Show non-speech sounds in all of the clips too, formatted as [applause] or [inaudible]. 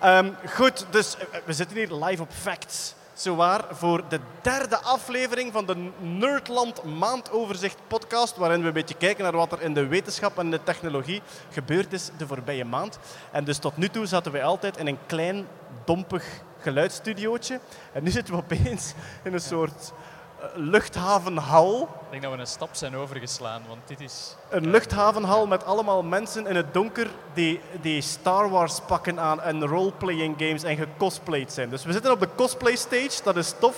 Ehm, goed, dus eh, we zitten hier live op Facts. Zowaar voor de derde aflevering van de Nerdland Maandoverzicht podcast, waarin we een beetje kijken naar wat er in de wetenschap en de technologie gebeurd is de voorbije maand. En dus tot nu toe zaten wij altijd in een klein, dompig geluidsstudiootje. En nu zitten we opeens in een soort luchthavenhal. Ik denk dat we een stap zijn overgeslaan, want dit is... Een luchthavenhal met allemaal mensen in het donker die, die Star Wars pakken aan en roleplaying games en gecosplayed zijn. Dus we zitten op de cosplay stage, dat is tof.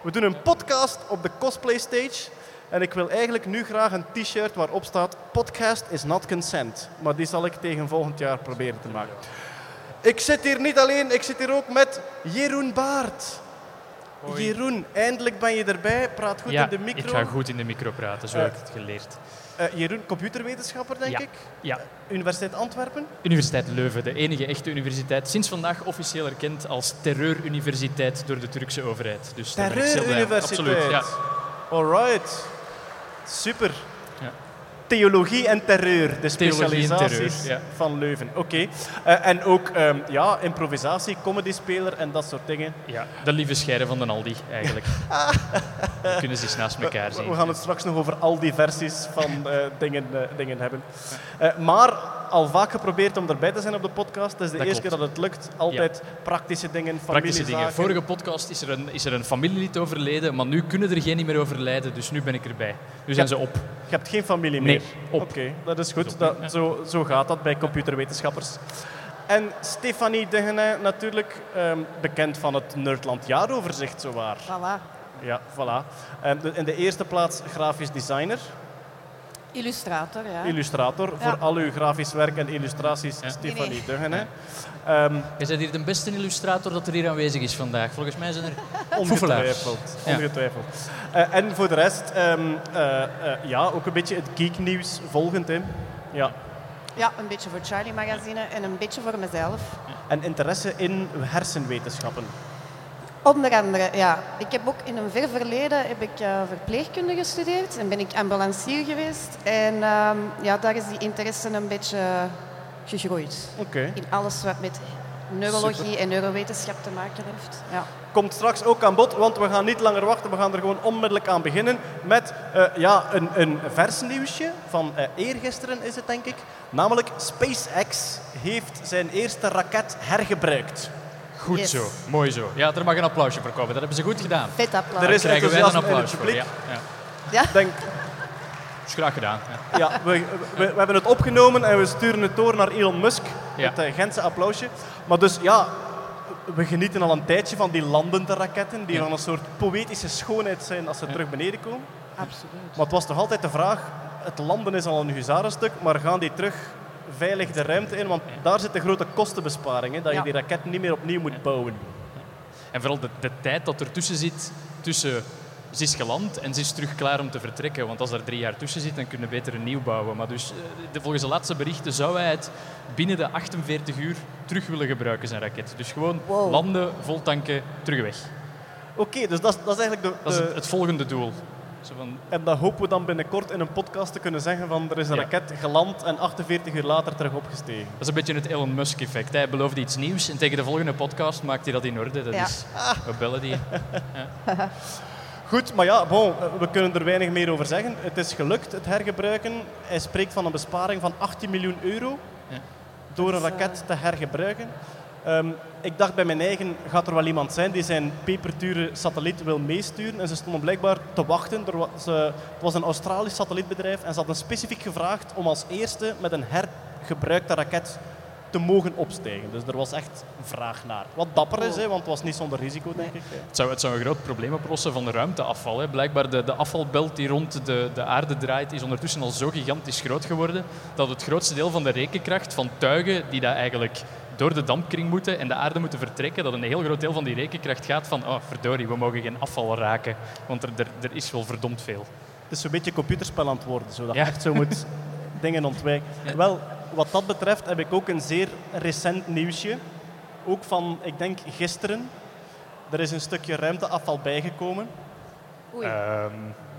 We doen een podcast op de cosplay stage. En ik wil eigenlijk nu graag een t-shirt waarop staat podcast is not consent. Maar die zal ik tegen volgend jaar proberen te maken. Ik zit hier niet alleen, ik zit hier ook met Jeroen Baart. Hoi. Jeroen, eindelijk ben je erbij. Praat goed ja, in de micro. ik ga goed in de micro praten, zo Eh, heb ik het geleerd. Eh, Jeroen, computerwetenschapper, denk Ja. ik. Ja, Universiteit Antwerpen. Universiteit Leuven, de enige echte universiteit, sinds vandaag officieel erkend als terreuruniversiteit door de Turkse overheid. Dus. Terreuruniversiteit. Absoluut, ja. Alright. Super. Theologie en terreur, de specialisaties terreur, ja. van Leuven. Oké. Eh, en ook ehm, ja, improvisatie, comedyspeler en dat soort dingen. ja, de lieve scheiden van de Aldi, eigenlijk. [laughs] Dan kunnen ze eens naast elkaar zien. we gaan het straks nog over al die versies van eh, dingen, eh, dingen hebben. Maar al vaak geprobeerd om erbij te zijn op de podcast. Het is de Dat eerste keer dat het lukt. Altijd praktische dingen, Praktische dingen. Vorige podcast is er, een, is er een familielid overleden, maar nu kunnen er geen niet meer overlijden, dus nu ben ik erbij. Nu zijn ze op. Je hebt geen familie Nee, meer? op. Oké, dat is goed. op, Dat, ja. zo, zo gaat dat bij computerwetenschappers. En Stefanie Degene, natuurlijk ehm, bekend van het Nerdland jaaroverzicht, zowaar. Voilà. Ja, voilà. En de- in de eerste plaats grafisch designer, Illustrator, ja. illustrator. Ja. Voor al uw grafisch werk en illustraties, Ja. Stefanie Nee. Ehm, Je bent hier de beste illustrator dat er hier aanwezig is vandaag. Volgens mij zijn er ongetwijfeld. Ja. ongetwijfeld. Eh, en voor de rest, ehm, eh, eh, ja, ook een beetje het geeknieuws volgend. Hè. Ja. Ja, een beetje voor Charlie Magazine en een beetje voor mezelf. En interesse in hersenwetenschappen. Onder andere, ja. Ik heb ook in een ver verleden heb ik, eh, verpleegkunde gestudeerd en ben ik ambulancier geweest. En ehm, ja, daar is die interesse een beetje gegroeid. In alles wat met neurologie en neurowetenschap te maken heeft. Ja. komt straks ook aan bod, want we gaan niet langer wachten. We gaan er gewoon onmiddellijk aan beginnen met eh, ja, een, een vers nieuwsje van eh, eergisteren is het denk ik. Namelijk SpaceX heeft zijn eerste raket hergebruikt. Goed Yes. zo, mooi zo. Ja, er mag een applausje voor komen. Dat hebben ze goed gedaan. Vet applaus. Er is Krijgen wij een applaus voor. Ja, ja. Denk, Is graag gedaan. Ja. ja, we, we, we hebben het opgenomen en we sturen het door naar Elon Musk. Ja. Het uh, Gentse applausje. Maar dus ja, we genieten al een tijdje van die landende raketten, die Ja. van een soort poëtische schoonheid zijn als ze Ja. terug beneden komen. Absoluut. Maar het was toch altijd de vraag, het landen is al een huzarenstuk, maar gaan die terug veilig de ruimte in? Want daar zit de grote kostenbesparing, hè, dat je die raket niet meer opnieuw moet bouwen. En vooral de, de tijd dat er tussen zit, tussen ze is geland en ze is terug klaar om te vertrekken. Want als er drie jaar tussen zit, dan kunnen we beter een nieuw bouwen. Maar dus, eh, de, volgens de laatste berichten zou hij het binnen de 48 uur terug willen gebruiken, zijn raket. Dus gewoon Wow. landen, vol tanken, terug weg. Oké, dus dat, is- dat is eigenlijk de... Dat is het volgende doel. Zo van, En dat hopen we dan binnenkort in een podcast te kunnen zeggen van er is een Ja. raket geland en 48 uur later terug opgestegen. dat is een beetje het Elon Musk-effect. Hij beloofde iets nieuws en tegen de volgende podcast maakt hij dat in orde. Dat Ja. is, we bellen die. [laughs] Goed, maar ja, bon, eh, we kunnen er weinig meer over zeggen. Het is gelukt, het hergebruiken. Hij spreekt van een besparing van 18 miljoen euro Ja. door een raket te hergebruiken. Ehm, ik dacht bij mijn eigen, gaat er wel iemand zijn die zijn peperdure satelliet wil meesturen? En ze stonden blijkbaar te wachten. Er was, het was een Australisch satellietbedrijf en ze hadden specifiek gevraagd om als eerste met een hergebruikte raket te mogen opstijgen. Dus er was echt vraag naar. Wat dapper is, hè, want het was niet zonder risico, denk ik. Het zou, het zou een groot probleem oplossen van de ruimteafval. Hè. Blijkbaar de, de afvalbelt die rond de, de aarde draait, is ondertussen al zo gigantisch groot geworden dat het grootste deel van de rekenkracht van tuigen die dat eigenlijk door de dampkring moeten en de aarde moeten vertrekken, dat een heel groot deel van die rekenkracht gaat van oh verdorie, we mogen geen afval raken, want er, er, er is wel verdomd veel. Het is zo'n beetje computerspel aan het worden, zodat je Ja. echt zo moet [laughs] dingen ontwijken. Ja. Wel, wat dat betreft heb ik ook een zeer recent nieuwsje. Ook van, ik denk, gisteren. Er is een stukje ruimteafval bijgekomen. Oei. Ehm,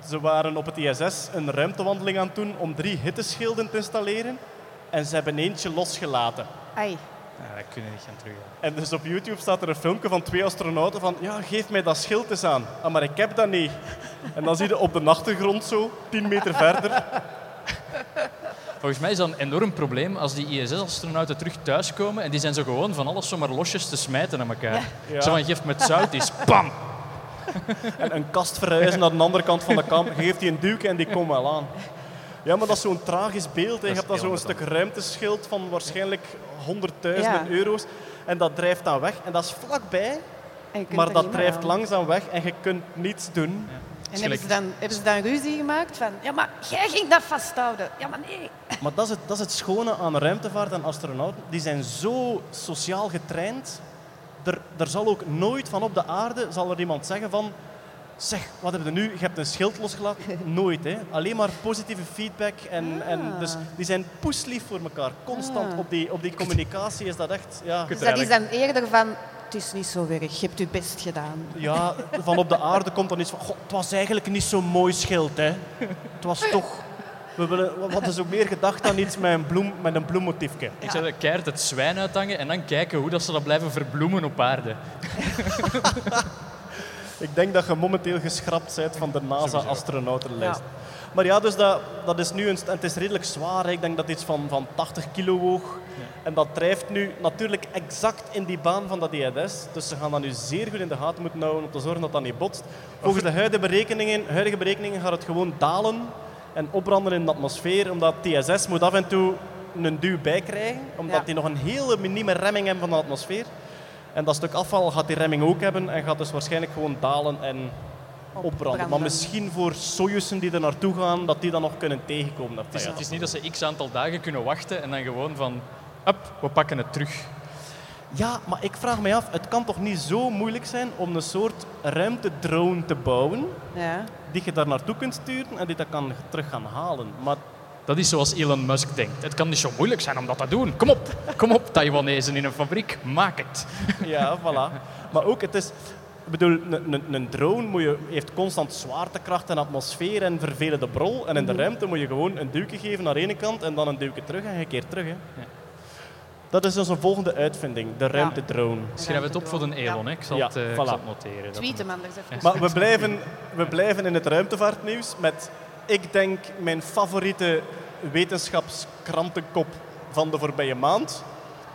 Ze waren op het ISS een ruimtewandeling aan het doen om drie hitteschilden te installeren. En ze hebben eentje losgelaten. Ai. Ja, dat kunnen we niet gaan terughalen. En dus op YouTube staat er een filmpje van twee astronauten van ja, geef mij dat schild eens aan. Ah, maar ik heb dat niet. En dan zie je op de achtergrond zo, tien meter verder, Volgens mij is dat een enorm probleem als die ISS-astronauten terug thuiskomen en die zijn zo gewoon van alles zomaar losjes te smijten aan elkaar. Ja. Zo van, geef met zout is, bam! en een kast verhuizen naar de andere kant van de kamer. Geeft die een duwke en die komt wel aan. Ja, maar dat is zo'n tragisch beeld. hè. Je hebt dan zo'n stuk ruimteschild van waarschijnlijk honderdduizenden Ja. euro's. En dat drijft dan weg. En dat is vlakbij, maar dat drijft aan. langzaam weg en je kunt niets doen. En hebben ze, dan, hebben ze dan ruzie gemaakt van, ja maar jij ging dat vasthouden. Ja maar nee. [laughs] Maar dat is, het, dat is het schone aan ruimtevaart en astronauten. Die zijn zo sociaal getraind. Er, er zal ook nooit van op de aarde zal er iemand zeggen van... Zeg, wat heb je nu? Je hebt een schild losgelaten. [laughs] Nooit, hè. Alleen maar positieve feedback. En, en Ah. dus die zijn poeslief voor elkaar. Constant op, die, op die communicatie is dat echt... Ja, Dus dat is dan eerder van, het is niet zo erg, je hebt je best gedaan. ja, [laughs] van op de aarde komt dan iets van... "Goh, het was eigenlijk niet zo'n mooi schild, hè. Het was toch... We, willen, we hadden zo meer gedacht aan iets met een, bloem, met een bloemmotiefje. Ik zou keihard het zwijn uithangen en dan kijken hoe dat ze dat blijven verbloemen op aarde. [laughs] Ik denk dat je momenteel geschrapt bent van de NASA-astronautenlijst. Maar ja, dus dat, dat is nu een, en het is redelijk zwaar. hè. Ik denk dat het iets van, van 80 kilo woog. En dat drijft nu natuurlijk exact in die baan van dat ISS. Dus ze gaan dat nu zeer goed in de gaten moeten houden om te zorgen dat dat niet botst. Volgens de huidige berekeningen, huidige berekeningen gaat het gewoon dalen en opbranden in de atmosfeer. Omdat TSS moet af en toe een duw bijkrijgen. Omdat Ja. die nog een hele minieme remming hebben van de atmosfeer. En dat stuk afval gaat die remming ook hebben en gaat dus waarschijnlijk gewoon dalen en opbranden. Maar misschien voor Sojuzen die er naartoe gaan, dat die dan nog kunnen tegenkomen. Dat Het is, het is niet dat ze x aantal dagen kunnen wachten en dan gewoon van, up, we pakken het terug. ja, maar ik vraag me af, het kan toch niet zo moeilijk zijn om een soort ruimtedrone te bouwen, Ja. die je daar naartoe kunt sturen en die dat kan terug gaan halen. Maar Dat is zoals Elon Musk denkt. Het kan niet zo moeilijk zijn om dat te doen. Kom op, kom op, Taiwanezen in een fabriek, maak het. ja, voilà. Maar ook, het is... Ik bedoel, een, een, een drone moet je, heeft constant zwaartekracht en atmosfeer en vervelende brol. En in de ruimte moet je gewoon een duwtje geven naar de ene kant en dan een duwtje terug en je keert terug. Hè. Dat is onze volgende uitvinding, de ruimtedrone. Schrijf het op voor de Elon, hè. ik zal, Ja, het, eh, ik voilà. zal het noteren. Dat Tweet hem anders even. Maar we blijven, we blijven in het ruimtevaartnieuws met, ik denk, mijn favoriete wetenschapskrantenkop van de voorbije maand.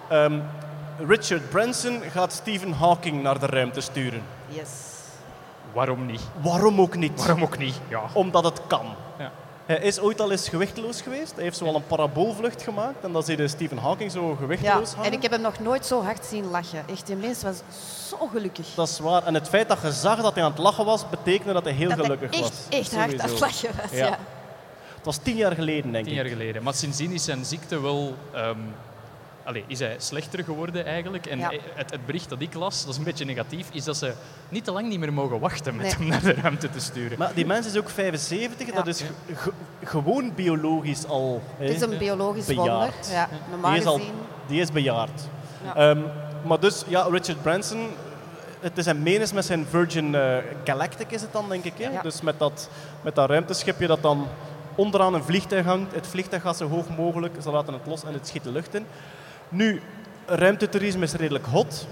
Ehm, Richard Branson gaat Stephen Hawking naar de ruimte sturen. Yes. Waarom niet? Waarom ook niet? Waarom ook niet? Ja. Omdat het kan. Ja. Hij is ooit al eens gewichteloos geweest. Hij heeft zo al een paraboolvlucht gemaakt. En dan zie je Stephen Hawking zo Ja, gewichteloos hangen. en ik heb hem nog nooit zo hard zien lachen. Echt, die mens was zo gelukkig. Dat is waar. En het feit dat je zag dat hij aan het lachen was, betekende dat hij heel dat hij gelukkig echt, was. echt hard aan het lachen was, Ja. ja. Het was tien jaar geleden, denk Tien ik. jaar geleden. Maar sindsdien is zijn ziekte wel... ehm, allee, is hij slechter geworden eigenlijk. En Ja. het, het bericht dat ik las, dat is een beetje negatief, is dat ze niet te lang niet meer mogen wachten met Nee. hem naar de ruimte te sturen. Maar die mens is ook 75. Ja. Dat is ge- ge- gewoon biologisch al. Het is een biologisch Bejaard. wonder. Ja, normaal die, is al, die is bejaard. Ja. Ehm, maar dus, ja, Richard Branson, het is een menens met zijn Virgin eh, Galactic is het dan, denk ik. Hè? Ja. Dus met dat, met dat ruimteschipje dat dan onderaan een vliegtuig hangt. Het vliegtuig gaat zo hoog mogelijk, ze laten het los en het schiet de lucht in. Nu, ruimtetoerisme is redelijk hot.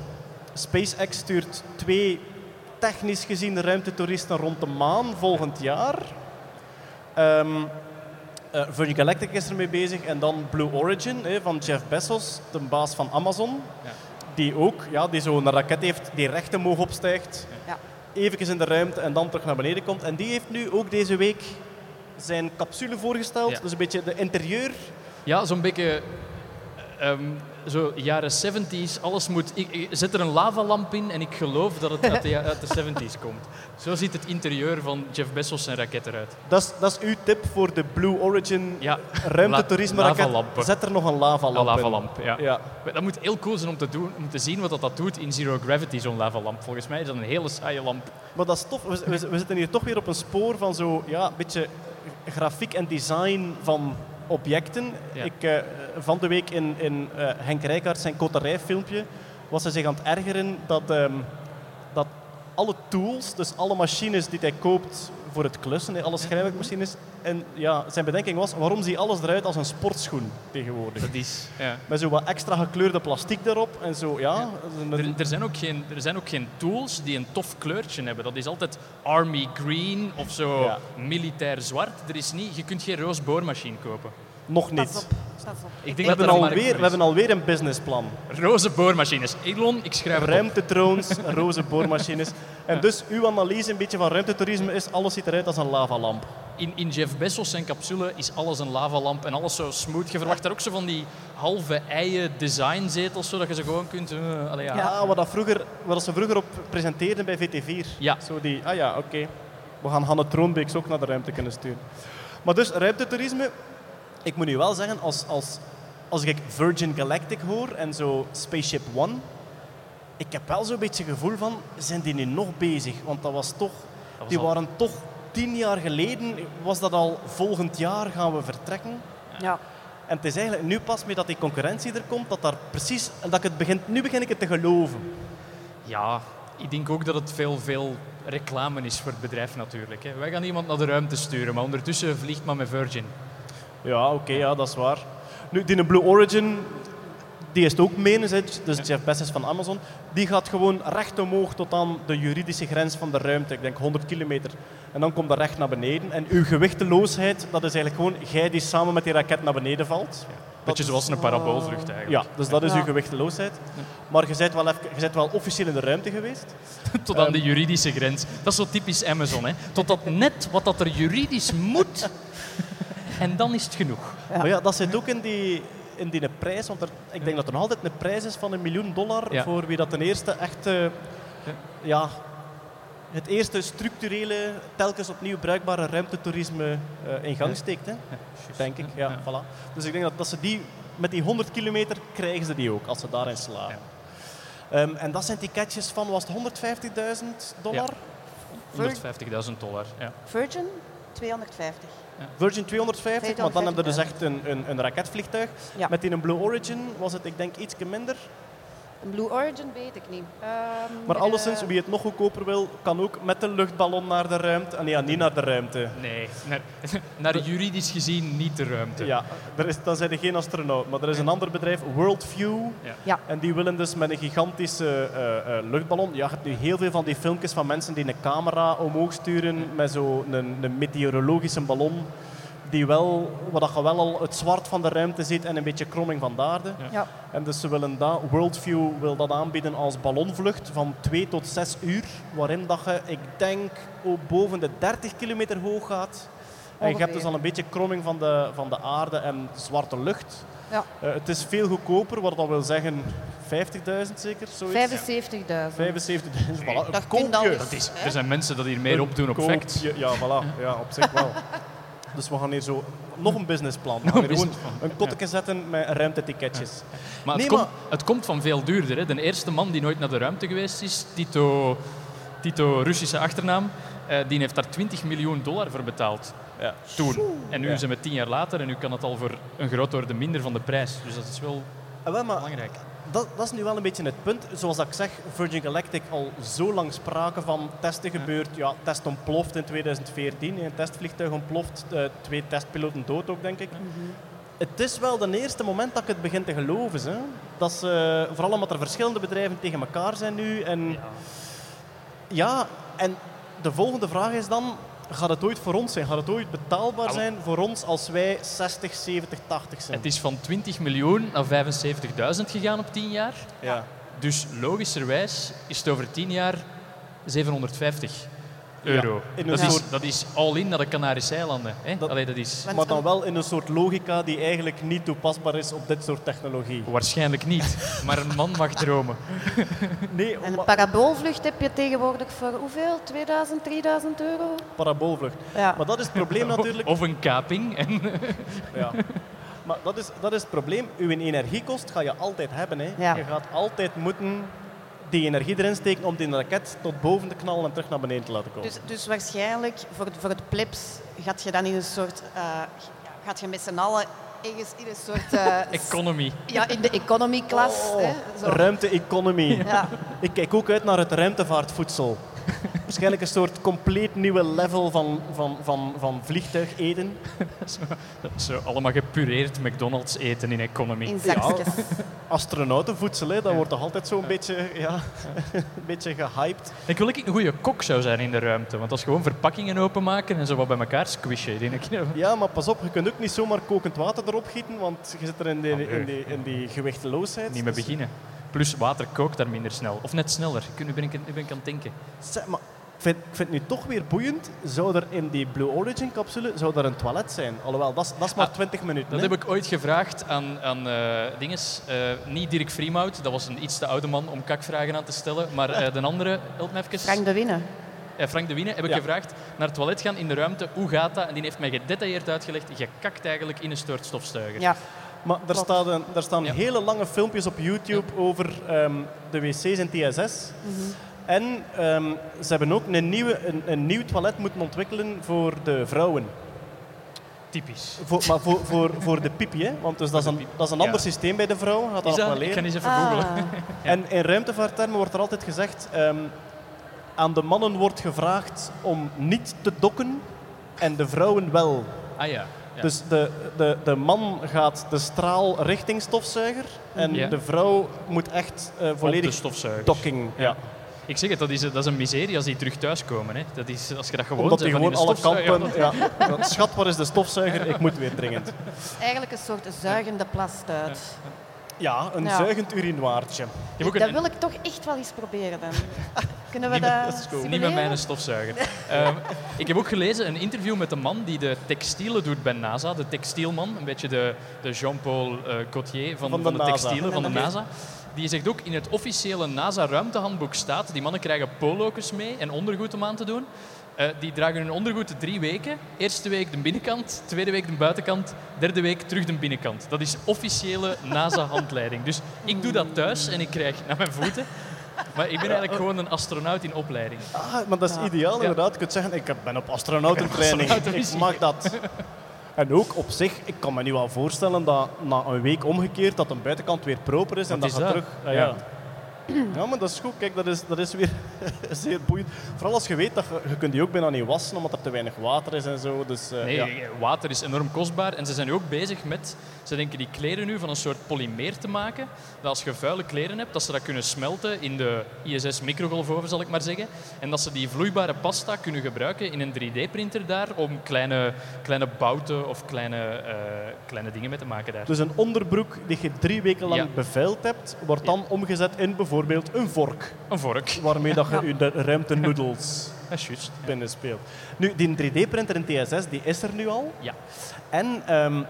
SpaceX stuurt twee technisch gezien ruimtetoeristen rond de maan volgend jaar. Ehm, eh, Virgin Galactic is ermee bezig en dan Blue Origin hè, van Jeff Bezos, de baas van Amazon. Ja. Die ook, ja, die zo'n raket heeft die recht omhoog opstijgt, Ja. even in de ruimte en dan terug naar beneden komt. En die heeft nu ook deze week zijn capsule voorgesteld. Ja. Dus een beetje de interieur. Ja, zo'n beetje... ehm, zo jaren 70s, alles moet... Ik, ik zet er een lavalamp in en ik geloof dat het uit de, ja- uit de 70s komt. Zo ziet het interieur van Jeff Bezos zijn raket eruit. Dat is, dat is uw tip voor de Blue Origin Ja, ruimtetoerisme raket. Zet er nog een lavalamp een in. lavalamp, ja. Ja. Dat moet heel cool zijn om te, doen, om te zien wat dat, dat doet in Zero Gravity, zo'n lavalamp. Volgens mij is dat een hele saaie lamp. Maar dat is tof. We, we- we zitten hier toch weer op een spoor van zo, ja, een beetje grafiek en design van objecten. Ja. Ik, eh, van de week in, in eh, Henk Rijkaard zijn koterijfilmpje was hij zich aan het ergeren dat, ehm, dat alle tools, dus alle machines die hij koopt voor het klussen, alle schrijfwerkmachines. En ja, zijn bedenking was, waarom ziet alles eruit als een sportschoen tegenwoordig? Dat is, ja. Met zo wat extra gekleurde plastic erop en zo, ja. Er, er, zijn ook geen, er zijn ook geen tools die een tof kleurtje hebben. Dat is altijd army green of zo Ja. militair zwart. Er is niet, je kunt geen roze boormachine kopen. Nog niet. We denk hebben, er alweer, we is. hebben alweer een businessplan. Roze boormachines. Elon, ik schrijf het. Ruimtetroons, [laughs] roze boormachines. En dus uw analyse een beetje van ruimtetoerisme is, alles ziet eruit als een lavalamp. In, in Jeff Bezos zijn capsule is alles een lavalamp en alles zo smooth. Je verwacht daar ook zo van die halve eien designzetels, zodat je ze gewoon kunt... eh, allee, ja. Ja, wat, dat vroeger, wat ze vroeger op presenteerden bij VT4. Ja. Zo die, ah ja, oké. We gaan Hanne Troonbeeks ook naar de ruimte kunnen sturen. Maar dus, ruimtetoerisme, ik moet nu wel zeggen, als, als, als ik Virgin Galactic hoor en zo Spaceship One, ik heb wel zo'n beetje het gevoel van, zijn die nu nog bezig? Want dat was toch, was die al- waren toch tien jaar geleden, was dat al volgend jaar gaan we vertrekken? Ja. En het is eigenlijk nu pas mee dat die concurrentie er komt, dat daar precies, en dat ik het begin, nu begin ik het te geloven. Ja, ik denk ook dat het veel, veel reclame is voor het bedrijf natuurlijk. Hè. Wij gaan iemand naar de ruimte sturen, maar ondertussen vliegt maar met Virgin. Ja, oké, ja, dat is waar. Nu, die Blue Origin, die is het ook menens, dus Jeff Bezos van Amazon, die gaat gewoon recht omhoog tot aan de juridische grens van de ruimte. Ik denk 100 kilometer. En dan komt dat recht naar beneden. En uw gewichteloosheid, dat is eigenlijk gewoon jij die samen met die raket naar beneden valt. Beetje is- zoals een paraboolvlucht eigenlijk. Ja, dus dat is uw gewichteloosheid. Maar je bent wel, even, je bent wel officieel in de ruimte geweest. [laughs] Tot aan de juridische grens. Dat is zo typisch Amazon. Hè. Totdat net wat dat er juridisch moet. [laughs] En dan is het genoeg. Ja. Maar ja, dat zit ook in die, in die prijs. Want er, ik denk dat er nog altijd een prijs is van een miljoen dollar Ja. voor wie dat ten eerste echt... ja, het eerste structurele, telkens opnieuw bruikbare ruimtetoerisme eh, in gang steekt. Hè? Denk ik, ja, Ja. Voilà. Dus ik denk dat, dat ze die, met die 100 kilometer krijgen ze die ook, als ze daarin slagen. Ehm, en dat zijn ticketjes van, was het 150.000 dollar? 150.000 dollar. Ja. Virgin 250. Virgin 250, maar dan hebben we dus 250.000. echt een, een, een raketvliegtuig. Met die een Blue Origin was het, ik denk, iets minder. Een Blue Origin weet ik niet. Ehm, Maar eh, alleszins, wie het nog goedkoper wil, kan ook met de luchtballon naar de ruimte. Ah, nee, ja, niet naar de ruimte. Nee, naar, [laughs] naar juridisch gezien niet de ruimte. Ja, er is, dan zijn er geen astronaut. Maar er is een ander bedrijf, Worldview. Ja. En die willen dus met een gigantische eh, eh, luchtballon. Ja, je hebt nu heel veel van die filmpjes van mensen die een camera omhoog sturen met zo'n een, een meteorologische ballon. Die wel, waar dat je wel al het zwart van de ruimte ziet en een beetje kromming van de aarde. Ja. En dus ze willen dat, Worldview wil dat aanbieden als ballonvlucht van 2 tot 6 uur. Waarin dat je, ik denk, ook boven de 30 kilometer hoog gaat. En je hebt dus al een beetje kromming van de, van de aarde en zwarte lucht. Ja. Eh, het is veel goedkoper, wat dat wil zeggen 50.000 zeker? Zoiets? 75.000. 75.000, voilà. Dat koopje. Dat is, er zijn mensen dat hier meer op doen op Een fact. koopje. Ja, voilà. Ja, op zich wel. [laughs] Dus we gaan hier zo nog een businessplan. We Nog een hier gewoon een zetten met ruimteticketjes. Maar, Nee, het, maar- Komt, het komt van veel duurder. Hè. De eerste man die nooit naar de ruimte geweest is, Tito, Tito Russische achternaam, eh, die heeft daar 20 miljoen dollar voor betaald. Ja. Toen. En nu Ja. zijn we tien jaar later en nu kan het al voor een groot orde minder van de prijs. Dus dat is wel Ah, wel, maar belangrijk. Dat, dat is nu wel een beetje het punt. Zoals ik zeg, Virgin Galactic al zo lang sprake van testen gebeurt. Ja, test ontploft in 2014. Een testvliegtuig ontploft. eh, twee testpiloten dood ook, denk ik. Het is wel de eerste moment dat ik het begin te geloven. Hè. Dat ze, vooral omdat er verschillende bedrijven tegen elkaar zijn nu. En Ja. ja, en de volgende vraag is dan... Gaat het ooit voor ons zijn? Gaat het ooit betaalbaar zijn voor ons als wij 60, 70, 80 zijn? Het is van 20 miljoen naar 75.000 gegaan op 10 jaar. Ja. Dus logischerwijs is het over 10 jaar 750 euro. in een dat, is, dat is all-in naar de Canarische eilanden. Hè? Dat- Allee, dat is Maar dan wel in een soort logica die eigenlijk niet toepasbaar is op dit soort technologie. waarschijnlijk niet. [laughs] Maar een man mag dromen. Nee, En een paraboolvlucht heb je tegenwoordig voor hoeveel? 2000, 3000 euro? paraboolvlucht. Ja. Maar dat is het probleem [laughs] natuurlijk. Of een kaping. En [laughs] Ja. Maar dat is, dat is het probleem. Uw energiekost ga je altijd hebben. Hè. Ja. Je gaat altijd moeten die energie erin steken om die raket tot boven te knallen en terug naar beneden te laten komen. Dus, dus waarschijnlijk voor, het- voor het plebs gaat je dan in een soort... eh, gaat je met z'n allen ergens in een soort... eh, [laughs] economy. ja, in de economy class. Oh, hè, zo. ruimte-economie. Ja. Ik kijk ook uit naar het ruimtevaartvoedsel. Waarschijnlijk een soort compleet nieuwe level van, van, van, van vliegtuig eten. Zo allemaal gepureerd McDonald's eten in economy. In zakjes. Astronautenvoedsel, hè, dat wordt toch altijd zo'n beetje, ja, [laughs] een beetje gehyped. Ik wil dat ik een goede kok zou zijn in de ruimte. Want dat is gewoon verpakkingen openmaken en zo wat bij elkaar squishen. denk ik. [laughs] Ja, maar pas op, je kunt ook niet zomaar kokend water erop gieten, want je zit er in die, Ah, in die, in die gewichteloosheid. Niet meer Dus- beginnen. Plus water kookt daar minder snel. Of net sneller. Ik- Nu ben ik, nu ben ik aan het denken. Zeg, maar ik vind, ik vind het nu toch weer boeiend. Zou er in die Blue Origin capsule zou er een toilet zijn? Alhoewel, dat is, dat is maar Ah, 20 minuten. Dat hè? heb ik ooit gevraagd aan, aan eh, dinges. Eh, niet Dirk Vriemhout, dat was een iets te oude man om kakvragen aan te stellen. Maar eh, de andere, help me even. Frank de Winnen. Eh, Frank de Wiene heb ik Ja. gevraagd naar het toilet gaan in de ruimte. Hoe gaat dat? En die heeft mij gedetailleerd uitgelegd. Je kakt eigenlijk in een soort stofzuiger. Ja. Maar er, staat een, er staan Ja. hele lange filmpjes op YouTube over ehm, de wc's in TSS. En ehm, ze hebben ook een, nieuwe, een, een nieuw toilet moeten ontwikkelen voor de vrouwen. Typisch. Voor, maar voor, voor, voor de pipi, hè? want dus dat, is een, dat is een Ja. ander systeem bij de vrouw. Gaat dat dat? wel Ik leren. kan eens even googlen. Ah, [laughs] En in ruimtevaarttermen wordt er altijd gezegd, ehm, aan de mannen wordt gevraagd om niet te dokken en de vrouwen wel. Ah ja. Ja. Dus de, de, de man gaat de straal richting stofzuiger en Ja. de vrouw moet echt eh, Op de volledig stofzuiger. docking. Ja. Ik zeg het, dat is, dat is een miserie als die terug thuiskomen. Hè. Dat is, als je dat gewoon Omdat die gewoon in alle kampen... Ja. Schat, waar is de stofzuiger? Ik moet weer dringend. eigenlijk een soort zuigende plastuit. Ja, een Ja. zuigend urinoirtje. Dat een- wil ik toch echt wel eens proberen dan. [laughs] Kunnen we Niet met- dat goed. Niet met mijn stofzuiger. [laughs] Ehm, ik heb ook gelezen een interview met de man die de textielen doet bij NASA. De textielman, een beetje de, de Jean-Paul eh, Gaultier van, Van van de textielen van de. NASA. Die zegt ook in het officiële NASA-ruimtehandboek staat, die mannen krijgen polo's mee en ondergoed om aan te doen. Eh, die dragen hun ondergoed drie weken. Eerste week de binnenkant, tweede week de buitenkant, derde week terug de binnenkant. Dat is officiële NASA-handleiding. Dus ik doe dat thuis en ik krijg naar mijn voeten. Maar ik ben eigenlijk gewoon een astronaut in opleiding. Ah, maar dat is Ja. ideaal inderdaad. Je kunt zeggen, ik ben op astronautentraining. [laughs] Ik mag dat. En ook op zich, ik kan me nu wel voorstellen dat na een week omgekeerd dat de buitenkant weer proper is en dat is gaat dat? terug. Ah, Ja. ja. Ja, maar dat is goed. Kijk, dat is, dat is weer [laughs] zeer boeiend. Vooral als je weet dat je, je kunt die ook bijna niet wassen omdat er te weinig water is en zo. Dus, eh, Nee, ja. water is enorm kostbaar. En ze zijn nu ook bezig met, ze denken die kleren nu van een soort polymeer te maken. Dat als je vuile kleren hebt, dat ze dat kunnen smelten in de ISS microgolfoven, zal ik maar zeggen. En dat ze die vloeibare pasta kunnen gebruiken in een 3D-printer daar om kleine, kleine bouten of kleine, eh, kleine dingen mee te maken daar. Dus een onderbroek die je drie weken lang Ja. bevuild hebt, wordt dan omgezet in bijvoorbeeld een vork. Een vork. Waarmee dat je je de ruimte noodles [laughs] Dat is juist. binnen speelt. Nu, die 3D-printer in TSS, die is er nu al. Ja. En ehm,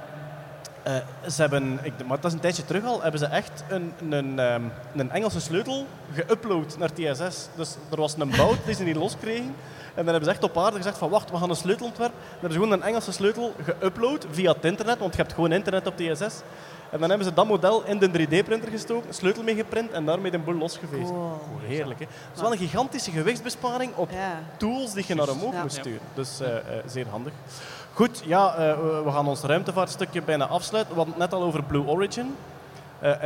eh, ze hebben, ik, maar dat is een tijdje terug al, hebben ze echt een, een, ehm, een Engelse sleutel geüpload naar TSS. Dus er was een bout die ze niet loskregen. En dan hebben ze echt op aarde gezegd van wacht, we gaan een sleutel ontwerpen. Er is gewoon een Engelse sleutel geüpload via het internet, want je hebt gewoon internet op TSS. En dan hebben ze dat model in de 3D-printer gestoken, sleutel mee geprint en daarmee de boel losgeveegd. Cool. Heerlijk, hè? Het is wel een gigantische gewichtsbesparing op Ja. tools die je naar omhoog Ja. moet sturen. Dus eh, eh, zeer handig. Goed, ja, eh, we- gaan ons ruimtevaartstukje bijna afsluiten. We hadden het net al over Blue Origin.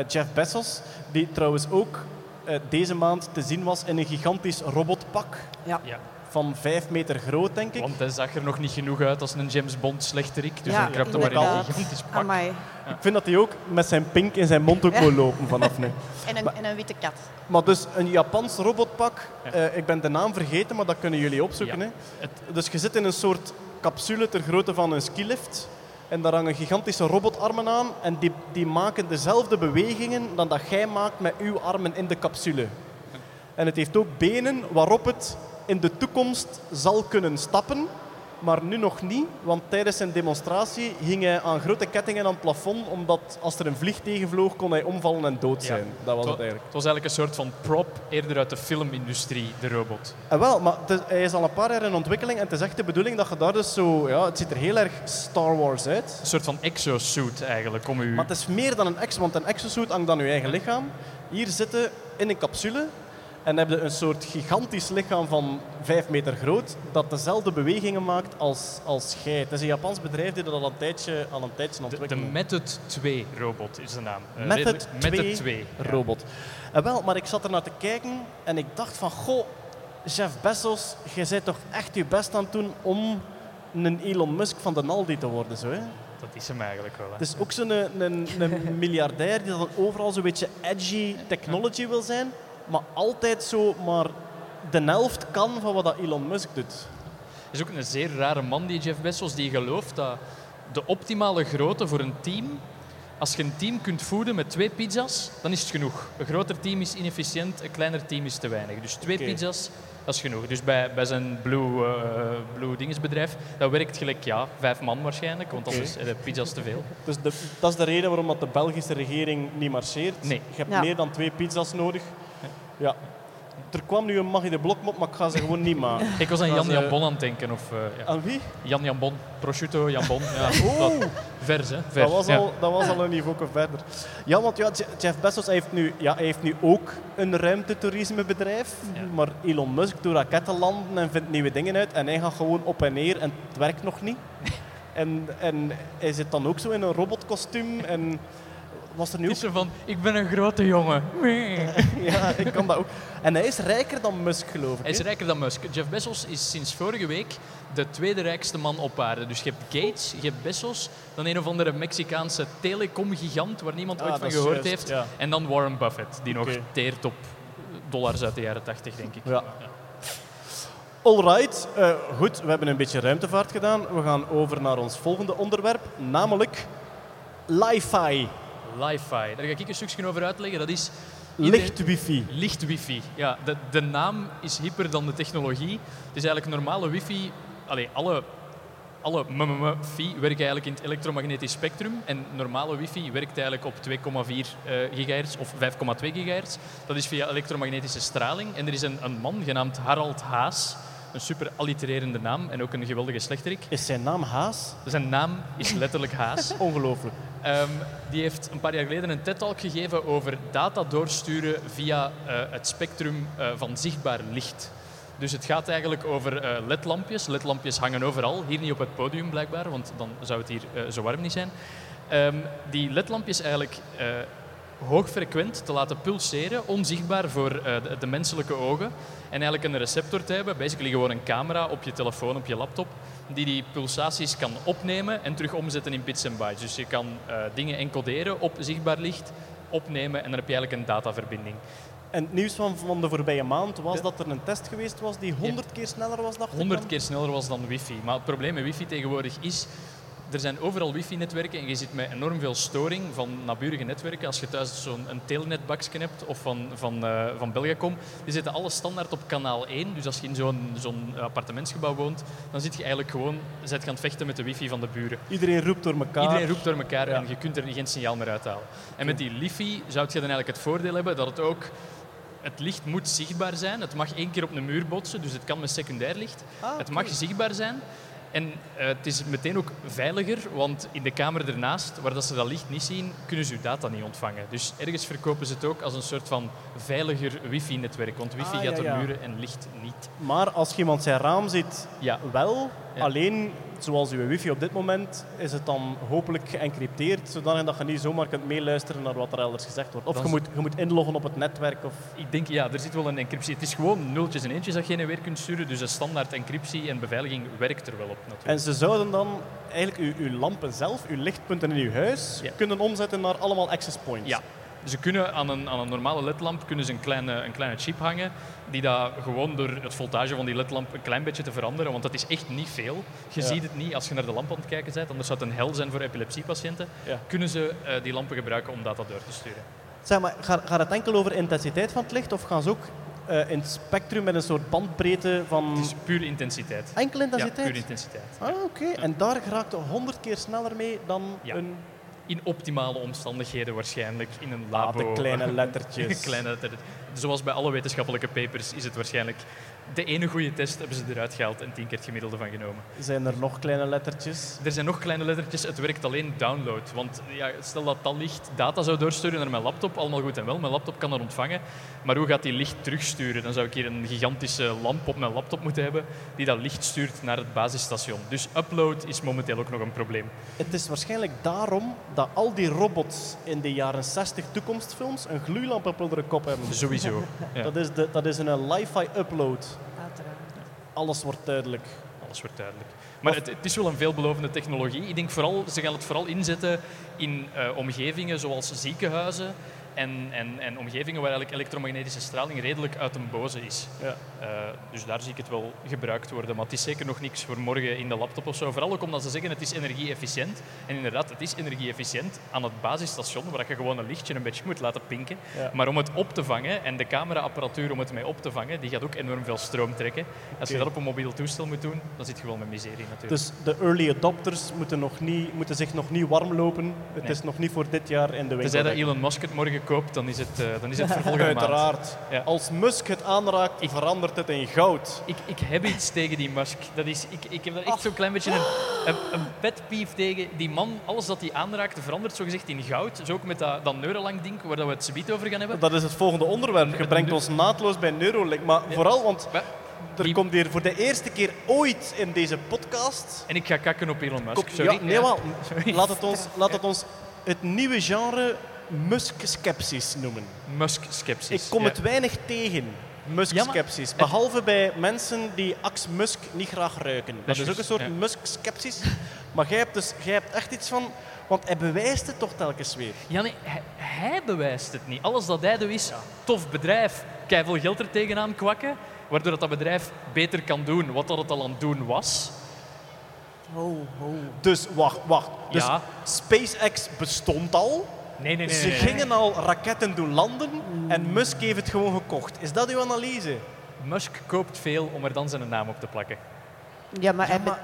Jeff Bezos, die trouwens ook eh, deze maand te zien was in een gigantisch robotpak Ja. Ja. Van vijf meter groot, denk ik. Want hij zag er nog niet genoeg uit als een James Bond slechterik. Dus Ja, hij krapt maar in een gigantisch pak. Amai. Ik vind dat hij ook met zijn pink in zijn mond ook moet lopen vanaf nu. [laughs] En een, en een witte kat. Maar dus een Japans robotpak, Ja. eh, ik ben de naam vergeten, maar dat kunnen jullie opzoeken. Ja. Hè. Het- Dus je zit in een soort capsule ter grootte van een skilift. En daar hangen gigantische robotarmen aan. En die, die maken dezelfde bewegingen dan dat jij maakt met uw armen in de capsule. En het heeft ook benen waarop het in de toekomst zal kunnen stappen. Maar nu nog niet, want tijdens zijn demonstratie hing hij aan grote kettingen aan het plafond. Omdat als er een vlieg tegenvloog, kon hij omvallen en dood Ja. zijn. Dat was Het eigenlijk. Het was eigenlijk een soort van prop, eerder uit de filmindustrie, de robot. En wel, maar is- hij is al een paar jaar in ontwikkeling en het is echt de bedoeling dat je daar dus zo... Ja, het ziet er heel erg Star Wars uit. Een soort van exosuit eigenlijk, om u... Maar het is meer dan een ex, want een exosuit hangt aan je eigen lichaam. Hier zitten in een capsule en heb je een soort gigantisch lichaam van 5 meter groot dat dezelfde bewegingen maakt als, als jij. Het is een Japans bedrijf die dat al een tijdje, al een tijdje De, de ontwikkelt. Method 2 robot is de naam. Eh, Method redelijk- 2 Method 2. ja. robot. En wel, maar ik zat er naar te kijken en ik dacht van, goh, Jeff Bezos, jij bent toch echt je best aan het doen om een Elon Musk van de Aldi te worden, zo hè? Dat is hem eigenlijk wel. hè. Het is ook zo'n een, een, een miljardair die dan overal zo'n beetje edgy technology wil zijn, maar altijd zo maar de helft kan van wat dat Elon Musk doet. Het is ook een zeer rare man, die Jeff Bezos, die gelooft dat de optimale grootte voor een team, als je een team kunt voeden met twee pizza's, dan is het genoeg. Een groter team is inefficiënt, een kleiner team is te weinig. Dus twee pizza's, dat is genoeg. Dus bij, bij zijn Blue, eh Blue Dingesbedrijf, dat werkt gelijk ja, vijf man waarschijnlijk, want Oké. anders is pizza's te veel. Dus de, dat is de reden waarom dat de Belgische regering niet marcheert. Nee. Je hebt Ja. meer dan twee pizza's nodig. Ja. Er kwam nu een Maggie de Blokmop, maar ik ga ze gewoon niet maken. [laughs] Ik was aan Dat Jan Jan Bon aan het denken. Of, eh, ja. Aan wie? Jan Jan Bon, prosciutto Jan Bon. Ja, Oh, wat vers, hè? Ver. dat was, ja. al, dat was al een niveau verder. Ja, want ja, Je- Jeff Bezos heeft, nu, ja, hij heeft nu ook een ruimtetoerismebedrijf. Ja. Maar Elon Musk doet raketten landen en vindt nieuwe dingen uit. En hij gaat gewoon op en neer en het werkt nog niet. [laughs] En, en hij zit dan ook zo in een robotkostuum. En was er nu Het is van, ik ben een grote jongen. [laughs] Ja, ik kan dat ook. En hij is rijker dan Musk, geloof ik. Hij is rijker dan Musk. Jeff Bezos is sinds vorige week de tweede rijkste man op aarde. Dus je hebt Gates, je hebt Bezos, dan een of andere Mexicaanse telecom-gigant waar niemand Ah, ooit van gehoord juist, heeft. ja. En dan Warren Buffett, die nog teert op dollars uit de jaren 80, denk ik. Ja. Alright, eh, goed, we hebben een beetje ruimtevaart gedaan. We gaan over naar ons volgende onderwerp, namelijk li-fi, Li-fi, daar ga ik een stukje over uitleggen. Dat is licht wifi. Licht wifi. Ja, de, de naam is hyper dan de technologie. Het is eigenlijk normale wifi. Allee, alle, alle MMM-fi werken eigenlijk in het elektromagnetisch spectrum. En normale wifi werkt eigenlijk op 2,4 eh, gigahertz of 5,2 gigahertz. Dat is via elektromagnetische straling. En er is een, een man genaamd Harald Haas. Een super allitererende naam en ook een geweldige slechterik. Is zijn naam Haas? Zijn naam is letterlijk Haas. [laughs] Ongelooflijk. Ehm, die heeft een paar jaar geleden een TED-talk gegeven over data doorsturen via eh, het spectrum eh, van zichtbaar licht. Dus het gaat eigenlijk over eh, ledlampjes. Ledlampjes hangen overal, hier niet op het podium blijkbaar, want dan zou het hier zo warm niet zijn. Ehm, die ledlampjes eigenlijk hoogfrequent te laten pulseren, onzichtbaar voor eh, de, de menselijke ogen. En eigenlijk een receptor te hebben, basically gewoon een camera op je telefoon, op je laptop, die die pulsaties kan opnemen en terug omzetten in bits en bytes. Dus je kan eh, dingen encoderen op zichtbaar licht, opnemen en dan heb je eigenlijk een dataverbinding. En het nieuws van, van de voorbije maand was dat er een test geweest was die 100 keer sneller was, ik 100 dan? keer sneller was dan wifi. Maar het probleem met wifi tegenwoordig is, er zijn overal wifi-netwerken en je zit met enorm veel storing van naburige netwerken. Als je thuis zo'n telnetbakje hebt of van, van, eh, van Belgacom, die zitten alle standaard op kanaal 1. Dus als je in zo'n zo'n appartementsgebouw woont, dan zit je eigenlijk gewoon zit je aan het vechten met de wifi van de buren. Iedereen roept door elkaar. Iedereen roept door elkaar Ja. en je kunt er geen signaal meer uithalen. En met die Lifi zou je dan eigenlijk het voordeel hebben dat het ook... Het licht moet zichtbaar zijn. Het mag één keer op een muur botsen, dus het kan met secundair licht. Ah, Het mag zichtbaar zijn. En eh, het is meteen ook veiliger, want in de kamer ernaast, waar dat ze dat licht niet zien, kunnen ze uw data niet ontvangen. Dus ergens verkopen ze het ook als een soort van veiliger wifi-netwerk. Want wifi Ah, gaat ja, door muren en licht niet. Maar als je iemand zijn raam ziet, Ja, wel. Ja. Alleen, zoals uw wifi op dit moment, is het dan hopelijk geëncrypteerd, zodanig dat je niet zomaar kunt meeluisteren naar wat er elders gezegd wordt. Of Dat je moet, je moet inloggen op het netwerk. Of... Ik denk, ja, er zit wel een encryptie. Het is gewoon nultjes en eentjes dat je heen en weer kunt sturen. Dus de standaard encryptie en beveiliging werkt er wel op natuurlijk. En ze zouden dan eigenlijk uw, uw lampen zelf, uw lichtpunten in uw huis, Ja. kunnen omzetten naar allemaal access points. Ja. Ze kunnen aan een, aan een normale ledlamp kunnen ze een, kleine, een kleine chip hangen die dat gewoon door het voltage van die ledlamp een klein beetje te veranderen, want dat is echt niet veel. Je Ja. ziet het niet als je naar de lamp aan het kijken bent, anders zou het een hel zijn voor epilepsiepatiënten. Ja. Kunnen ze eh, die lampen gebruiken om data door te sturen. Zeg maar, gaat, gaat het enkel over intensiteit van het licht of gaan ze ook eh, in het spectrum met een soort bandbreedte van Het is puur intensiteit. enkel Ja, intensiteit? puur intensiteit. Ah, oké. En daar geraakt het 100 keer sneller mee dan Ja. een In optimale omstandigheden waarschijnlijk, in een ah, labo. de [laughs] kleine lettertjes. kleine letter. Zoals bij alle wetenschappelijke papers is het waarschijnlijk de ene goede test hebben ze eruit gehaald en tien keer het gemiddelde van genomen. Zijn er nog kleine lettertjes? Er zijn nog kleine lettertjes, het werkt alleen download. Want ja, stel dat dat licht data zou doorsturen naar mijn laptop, allemaal goed en wel. Mijn laptop kan dat ontvangen. Maar hoe gaat die licht terugsturen? Dan zou ik hier een gigantische lamp op mijn laptop moeten hebben die dat licht stuurt naar het basisstation. Dus upload is momenteel ook nog een probleem. Het is waarschijnlijk daarom dat al die robots in de jaren 60 toekomstfilms een gloeilamp op hun kop hebben. Sowieso. Ja. Dat is, de, dat is een li-fi upload. Alles wordt duidelijk. Alles wordt duidelijk. Maar het, het is wel een veelbelovende technologie. Ik denk vooral, ze gaan het vooral inzetten in eh, omgevingen zoals ziekenhuizen en, en, en omgevingen waar eigenlijk elektromagnetische straling redelijk uit een boze is. Ja. Eh, dus daar zie ik het wel gebruikt worden. Maar het is zeker nog niks voor morgen in de laptop of zo. Vooral ook omdat ze zeggen het is energie-efficiënt. En inderdaad, het is energie-efficiënt aan het basisstation, waar je gewoon een lichtje een beetje moet laten pinken. Ja. Maar om het op te vangen, en de cameraapparatuur om het mee op te vangen, die gaat ook enorm veel stroom trekken. Als je dat op een mobiel toestel moet doen, dan zit je wel met miserie natuurlijk. Dus de early adopters moeten, nog niet, moeten zich nog niet warm lopen. Het Nee. is nog niet voor dit jaar in de winkel. Tenzij dat Elon Musk het morgen koopt, dan is het, eh, dan is het. [laughs] Uiteraard. Ja. Als Musk het aanraakt, verandert het in goud. Ik, ik heb iets tegen die Musk. Dat is, ik, ik heb daar echt zo'n klein beetje een, een, een pet peeve tegen. Die man, alles dat hij aanraakt, verandert zogezegd in goud. Zo ook met dat, dat Neuralink ding, waar dat we het subiet over gaan hebben. Dat is het volgende onderwerp. Je brengt ons naadloos bij Neuralink. Maar vooral, want Maar- er die- komt hier voor de eerste keer ooit in deze podcast... En ik ga kakken op Elon Musk. Sorry. ja, nee, maar [laughs] laat het, ons, laat het ons het nieuwe genre Musk-skepsis noemen. Musk-skepsis. Ik kom Ja. het weinig tegen, Musk-skepsis. Ja, Behalve bij mensen die Ax Musk niet graag ruiken. Dat, is is ook een soort ja. Musk-skepsis. [laughs] Maar jij hebt, dus, jij hebt echt iets van... Want hij bewijst het toch telkens weer. Ja, nee, hij, hij bewijst het niet. Alles dat hij doet is tof bedrijf, veel geld er tegenaan kwakken, waardoor dat, dat bedrijf beter kan doen wat dat het al aan het doen was. Dus wacht, wacht. Dus Ja. SpaceX bestond al. Nee, nee, nee. Ze gingen al raketten doen landen. En Musk heeft het gewoon gekocht. Is dat uw analyse? Musk koopt veel om er dan zijn naam op te plakken. Ja, maar Ja,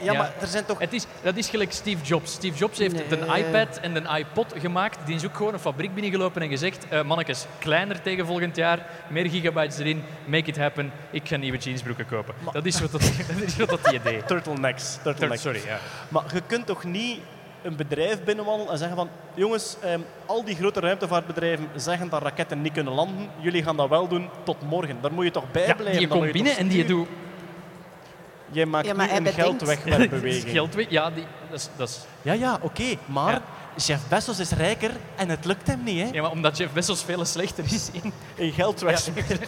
Ja. maar er zijn toch... Het is, dat is gelijk Steve Jobs. Steve Jobs heeft Nee. een iPad en een iPod gemaakt. Die is ook gewoon een fabriek binnengelopen en gezegd: eh mannetjes, kleiner tegen volgend jaar, meer gigabytes erin, make it happen. Ik ga nieuwe jeansbroeken kopen. Dat is wat dat, [laughs] dat, is wat dat hij deed. [laughs] Turtlenecks. Turtlenecks. Sorry, ja. Maar je kunt toch niet een bedrijf binnenwandelen en zeggen van... Jongens, ehm, al die grote ruimtevaartbedrijven zeggen dat raketten niet kunnen landen. Jullie gaan dat wel doen tot morgen. Daar moet je toch bij ja blijven. die Dan komt je binnen en die doet Jij maakt Ja, maar hij een bedenkt. geldwegwerpbeweging. [laughs] geld weg. Ja, die, dat is, dat is, Ja, ja, oké. maar Ja. Jeff Bezos is rijker en het lukt hem niet, hè? ja, maar omdat Jeff Bezos veel slechter is in... In geld wegwerpen.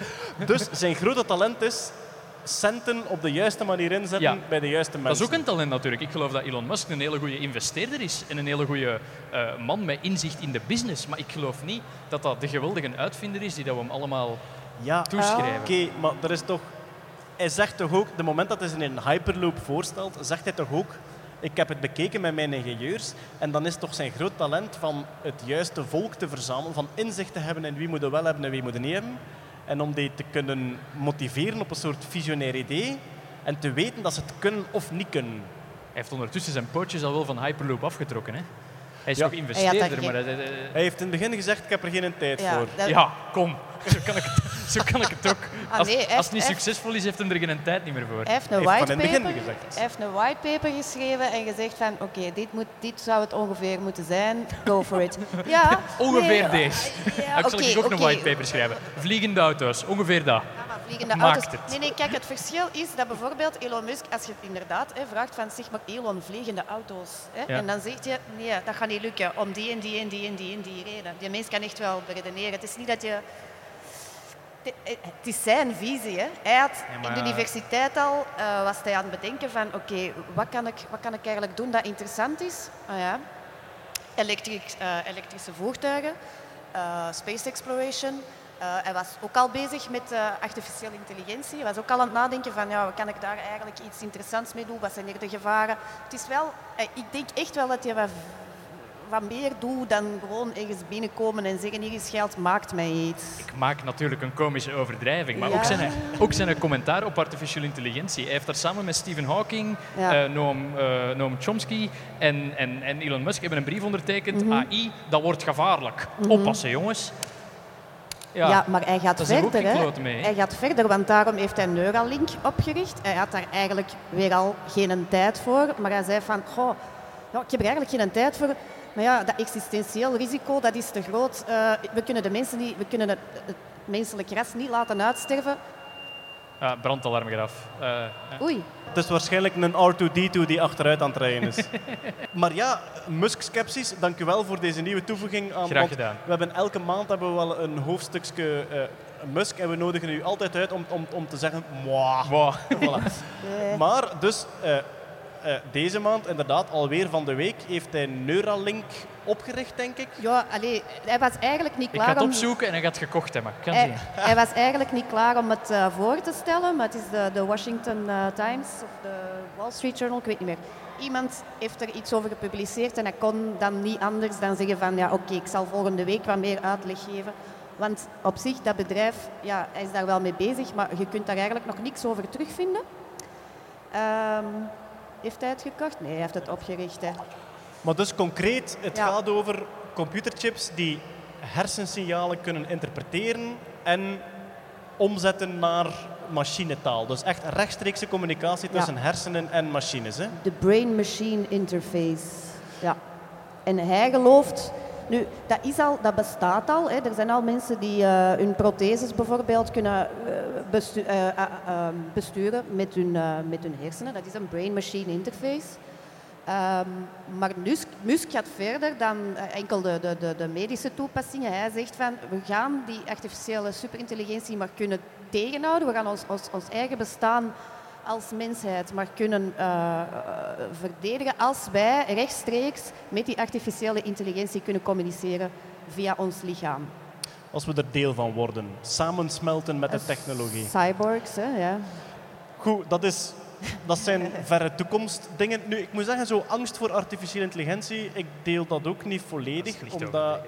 [laughs] dus zijn grote talent is centen op de juiste manier inzetten Ja. bij de juiste mensen. Dat is ook een talent natuurlijk. Ik geloof dat Elon Musk een hele goede investeerder is en een hele goede eh, man met inzicht in de business. Maar ik geloof niet dat dat de geweldige uitvinder is die dat we hem allemaal Ja, toeschrijven. Oké, maar er is toch... Hij zegt toch ook, de moment dat hij zich in een Hyperloop voorstelt, zegt hij toch ook... Ik heb het bekeken met mijn ingenieurs en dan is toch zijn groot talent van het juiste volk te verzamelen, van inzicht te hebben in wie moet wel hebben en wie moet niet hebben. En om die te kunnen motiveren op een soort visionair idee en te weten dat ze het kunnen of niet kunnen. Hij heeft ondertussen zijn pootjes al wel van Hyperloop afgetrokken. Hè? Hij is Ja. nog Hij investeerder, daar maar... hij- hij- Hij heeft in het begin gezegd, ik heb er geen tijd Ja, voor. dat- ja, kom. Zo [laughs] kan ik het, zo kan ik het ook. Ah, Als, nee, als het niet succesvol is, heeft hij er geen tijd niet meer voor. Hij heeft een het whitepaper heeft een whitepaper geschreven en gezegd van oké, dit, moet, dit zou het ongeveer moeten zijn. Go for it. [laughs] Ja, Ongeveer nee, deze. Ja, ik zal oké, ik ook oké. een whitepaper schrijven. Vliegende auto's, ongeveer dat. Ja, maar vliegende Maakt auto's. het. Nee, nee, kijk, het verschil is dat bijvoorbeeld Elon Musk, als je inderdaad hè, vraagt van zeg maar Elon, vliegende auto's. Hè, Ja. En dan zegt je, nee, dat gaat niet lukken om die en die en die en die en die reden. Die mens kan echt wel beredeneren. Het is niet dat je... Het- is zijn visie. Hè. Hij had Ja, in de universiteit al, eh, was hij aan het bedenken van oké, wat, kan ik, wat kan ik eigenlijk doen dat interessant is? Ah, ja. Elektrisch, eh, elektrische voertuigen, eh, space exploration. Hij was ook al bezig met artificiële intelligentie. Hij was ook al aan het nadenken van, ja, wat kan ik daar eigenlijk iets interessants mee doen? Wat zijn er de gevaren? Het is wel, ik denk echt wel dat je wat, wat meer doet dan gewoon ergens binnenkomen en zeggen, hier is geld, maakt mij iets. Ik maak natuurlijk een komische overdrijving, maar Ja. ook, zijn, ook zijn commentaar op artificiële intelligentie. Hij heeft daar samen met Stephen Hawking, Ja. eh, Noam, eh, Noam Chomsky en, en, en Elon Musk hebben een brief ondertekend. Mhm. AI, dat wordt gevaarlijk. Oppassen, jongens. Ja, maar hij gaat er verder. Hè. mee? Hij gaat verder, want daarom heeft hij Neuralink opgericht. Hij had daar eigenlijk weer al geen tijd voor. Maar hij zei van, goh, ja, ik heb er eigenlijk geen tijd voor. Maar ja, dat existentieel risico, dat is te groot. Eh, we kunnen de mensen niet, we kunnen het, het menselijk ras niet laten uitsterven. Ja, brandalarm eraf. Eh, ja. Oei. Het is waarschijnlijk een R2D2 die achteruit aan het rijden is. [laughs] maar ja, Musk-skepsis, dank u wel voor deze nieuwe toevoeging. Aan, Graag gedaan. We hebben elke maand hebben we wel een hoofdstukje eh, Musk en we nodigen u altijd uit om, om, om te zeggen, mwah. Wow. [laughs] Voilà. [laughs] Eh, Maar dus eh, eh, deze maand, inderdaad, alweer van de week, heeft hij Neuralink opgericht, denk ik. ja, allee, hij was eigenlijk niet Ik klaar ga het om... opzoeken en hij gaat gekocht hebben. Kan Hij, zien. hij was eigenlijk niet klaar om het eh, voor te stellen, maar het is de, de Washington eh, Times of de Wall Street Journal, ik weet niet meer. Iemand heeft er iets over gepubliceerd en hij kon dan niet anders dan zeggen van ja oké, ik zal volgende week wat meer uitleg geven. Want op zich, dat bedrijf, ja, hij is daar wel mee bezig, maar je kunt daar eigenlijk nog niks over terugvinden. Ehm, heeft hij het gekocht? Nee, hij heeft het opgericht. Hè. Maar dus concreet, het Ja. gaat over computerchips die hersensignalen kunnen interpreteren en omzetten naar machinetaal. Dus echt rechtstreekse communicatie Ja. tussen hersenen en machines. Hè? De brain-machine interface. Ja. En hij gelooft. Nu, dat, is al, dat bestaat al. Hè. Er zijn al mensen die eh, hun protheses bijvoorbeeld kunnen eh, eh, eh, eh, besturen met hun, met hun hersenen. Dat is een brain-machine interface. Ehm, maar Musk, gaat verder dan enkel de, de, de, de medische toepassingen. Hij zegt van, we gaan die artificiële superintelligentie maar kunnen tegenhouden. We gaan ons, ons, ons eigen bestaan als mensheid maar kunnen eh, eh, verdedigen als wij rechtstreeks met die artificiële intelligentie kunnen communiceren via ons lichaam. Als we er deel van worden, samensmelten met de technologie. Cyborgs, hè, ja. Goed, dat, is, dat zijn [laughs] verre toekomstdingen. Nu, ik moet zeggen, zo angst voor artificiële intelligentie, ik deel dat ook niet volledig, omdat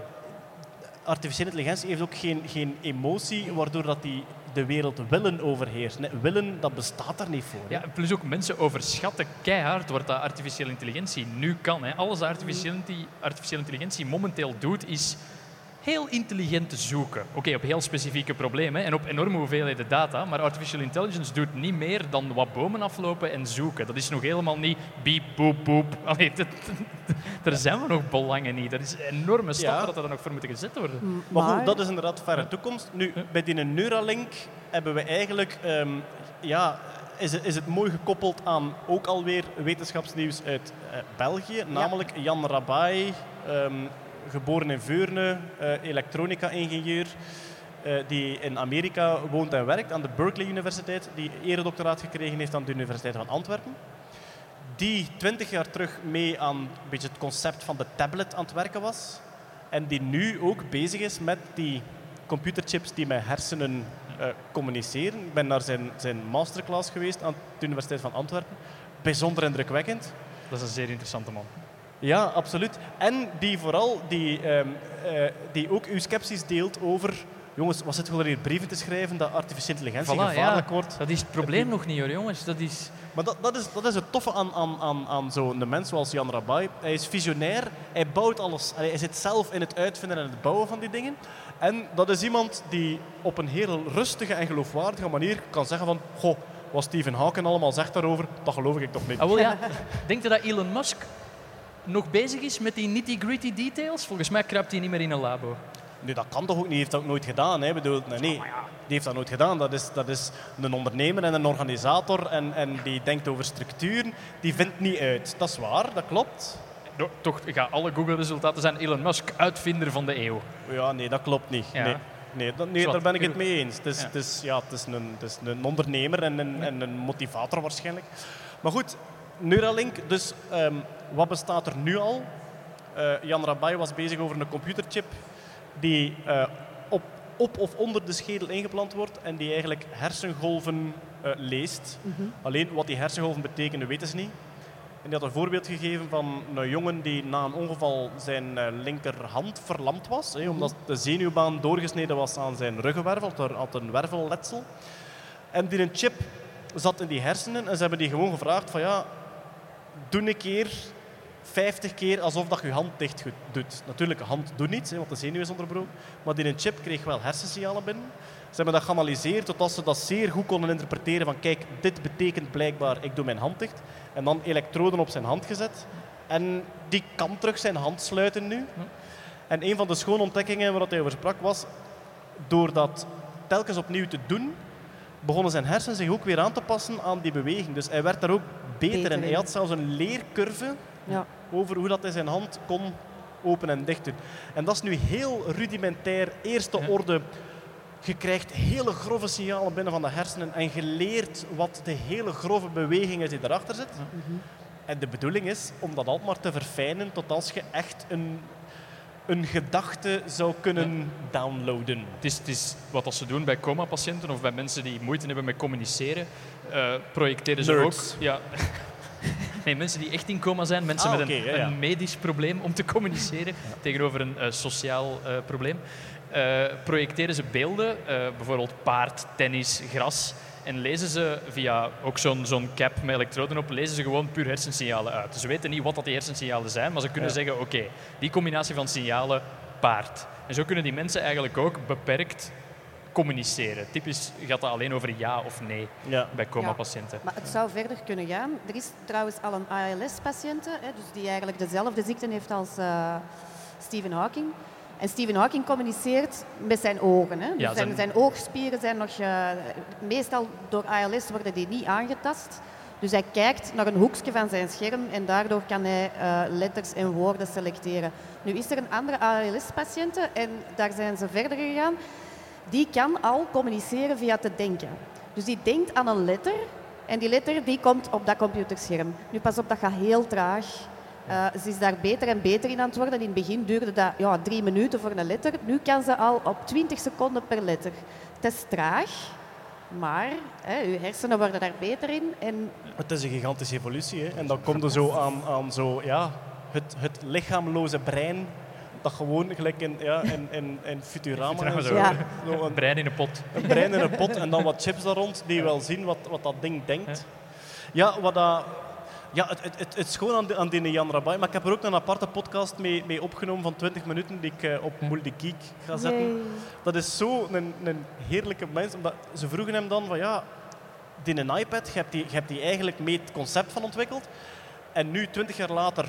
artificiële intelligentie heeft ook geen, geen emotie, waardoor dat die de wereld willen overheerst. Nee, willen, dat bestaat er niet voor. Ja, plus ook mensen overschatten keihard wat dat artificiële intelligentie nu kan. Hè. Alles inti- artificiële intelligentie momenteel doet, is heel intelligent te zoeken. Oké, op heel specifieke problemen en op enorme hoeveelheden data. Maar artificial intelligence doet niet meer dan wat bomen aflopen en zoeken. Dat is nog helemaal niet biep, boep, boep. Allee, dat- daar zijn we nog belangen niet. Dat is een enorme stap Ja. dat er dan nog voor moeten gezet worden. Maar goed, dat is inderdaad verre toekomst. Nu, bij die Neuralink hebben we eigenlijk... ehm, ja, is het, is het mooi gekoppeld aan ook alweer wetenschapsnieuws uit eh, België. Namelijk Jan Rabai, ehm, geboren in Veurne, eh, elektronica-ingenieur. eh, die in Amerika woont en werkt aan de Berkeley Universiteit. Die eredoctoraat gekregen heeft aan de Universiteit van Antwerpen. Die twintig jaar terug mee aan een beetje het concept van de tablet aan het werken was. En die nu ook bezig is met die computerchips die met hersenen eh, communiceren. Ik ben naar zijn, zijn masterclass geweest aan de Universiteit van Antwerpen. Bijzonder indrukwekkend. Dat is een zeer interessante man. Ja, absoluut. En die vooral, die, ehm, eh, die ook uw scepties deelt over... Jongens, wat zit er hier brieven te schrijven dat artificiële intelligentie Voilà, gevaarlijk ja. wordt? Dat is het probleem nog niet hoor, jongens. Dat is... Maar dat, dat, is, dat is het toffe aan, aan, aan, aan zo'n mens zoals Jan Rabai. Hij is visionair, hij bouwt alles. Hij zit zelf in het uitvinden en het bouwen van die dingen. En dat is iemand die op een heel rustige en geloofwaardige manier kan zeggen van... Goh, wat Stephen Hawking allemaal zegt daarover, dat geloof ik toch niet. Ah, wel, ja. [laughs] Denk je dat Elon Musk nog bezig is met die nitty-gritty details? Volgens mij kruipt hij niet meer in een labo. Nu, dat kan toch ook niet, hij heeft dat ook nooit gedaan. Hè? Ik Bedoel, nee, nee, die heeft dat nooit gedaan. Dat is, dat is een ondernemer en een organisator en, en die denkt over structuren. Die vindt niet uit. Dat is waar, dat klopt. No, toch gaan alle Google-resultaten zijn Elon Musk, uitvinder van de eeuw. Ja, nee, dat klopt niet. Ja. Nee, nee, dat, nee daar ben ik het mee eens. Het is, Ja. het is, ja, het is, een, het is een ondernemer en een, en een motivator waarschijnlijk. Maar goed, Neuralink, dus ehm, wat bestaat er nu al? Eh, Jan Rabai was bezig over een computerchip die eh, op, op of onder de schedel ingeplant wordt en die eigenlijk hersengolven eh, leest. Alleen wat die hersengolven betekenen, weten ze niet. En die had een voorbeeld gegeven van een jongen die na een ongeval zijn linkerhand verlamd was. Hè, omdat de zenuwbaan doorgesneden was aan zijn ruggenwervel. Hij had een wervelletsel. En die een chip zat in die hersenen. En ze hebben die gewoon gevraagd van ja, doe een keer 50 keer alsof dat je hand dicht doet. Natuurlijk, de hand doet niets, hè, want de zenuw is onderbroken. Maar die een chip kreeg wel hersensignalen binnen. Ze hebben dat geanalyseerd totdat ze dat zeer goed konden interpreteren van kijk, dit betekent blijkbaar, ik doe mijn hand dicht. En dan elektroden op zijn hand gezet. En die kan terug zijn hand sluiten nu. En een van de schone ontdekkingen waar hij over sprak was, door dat telkens opnieuw te doen, begonnen zijn hersenen zich ook weer aan te passen aan die beweging. Dus hij werd daar ook beter, Beter in. Hij in. had zelfs een leercurve Ja. over hoe dat hij zijn hand kon open en dicht doen. En dat is nu heel rudimentair, eerste Ja. orde je krijgt hele grove signalen binnen van de hersenen en je leert wat de hele grove beweging is die erachter zit. En de bedoeling is om dat altijd maar te verfijnen tot als je echt een, een gedachte zou kunnen downloaden. Het is, het is wat als ze doen bij coma-patiënten of bij mensen die moeite hebben met communiceren, projecteren ze ook. Ja. [laughs] Nee, mensen die echt in coma zijn, mensen Ah, met een, oké, ja, ja. een medisch probleem om te communiceren tegenover een eh, sociaal eh, probleem, eh, projecteren ze beelden, eh, bijvoorbeeld paard, tennis, gras, en lezen ze via ook zo'n zo'n cap met elektroden op, lezen ze gewoon puur hersensignalen uit. Ze weten niet wat dat die hersensignalen zijn, maar ze kunnen zeggen, oké, die combinatie van signalen, paard. En zo kunnen die mensen eigenlijk ook beperkt communiceren. Typisch gaat dat alleen over ja of nee Ja. bij coma-patiënten. Maar het zou verder kunnen gaan. Er is trouwens al een ALS-patiënt, dus die eigenlijk dezelfde ziekte heeft als eh, Stephen Hawking. En Stephen Hawking communiceert met zijn ogen. Hè. Dus Ja, zijn, zijn- zijn oogspieren zijn nog... eh, meestal door ALS worden die niet aangetast. Dus hij kijkt naar een hoekje van zijn scherm en daardoor kan hij eh, letters en woorden selecteren. Nu is er een andere ALS-patiënt en daar zijn ze verder gegaan. Die kan al communiceren via te denken. Dus die denkt aan een letter en die letter die komt op dat computerscherm. Nu pas op, dat gaat heel traag. Eh, ze is daar beter en beter in aan het worden. In het begin duurde dat ja, drie minuten voor een letter. Nu kan ze al op 20 seconden per letter. Het is traag, maar hè, uw hersenen worden daar beter in. En Het is een gigantische evolutie. Hè? En dan komt er zo aan, aan zo, ja, het, het lichaamloze brein. Dat gewoon gelijk in, ja, in, in, in Futurama. zo, Ja. zo een, Brein in een pot. een brein in een pot en dan wat chips daar rond die wel zien wat, wat dat ding denkt. Ja, wat dat, ja het, het, het, het is gewoon aan, die- aan die Jan Rabai. Maar ik heb er ook een aparte podcast mee, mee opgenomen van 20 minuten die ik eh, op Multigeek ga zetten. Yay. Dat is zo een, een heerlijke mens. Omdat ze vroegen hem dan van ja, die een iPad, je hebt die, je hebt die eigenlijk mee het concept van ontwikkeld. En nu, 20 jaar later,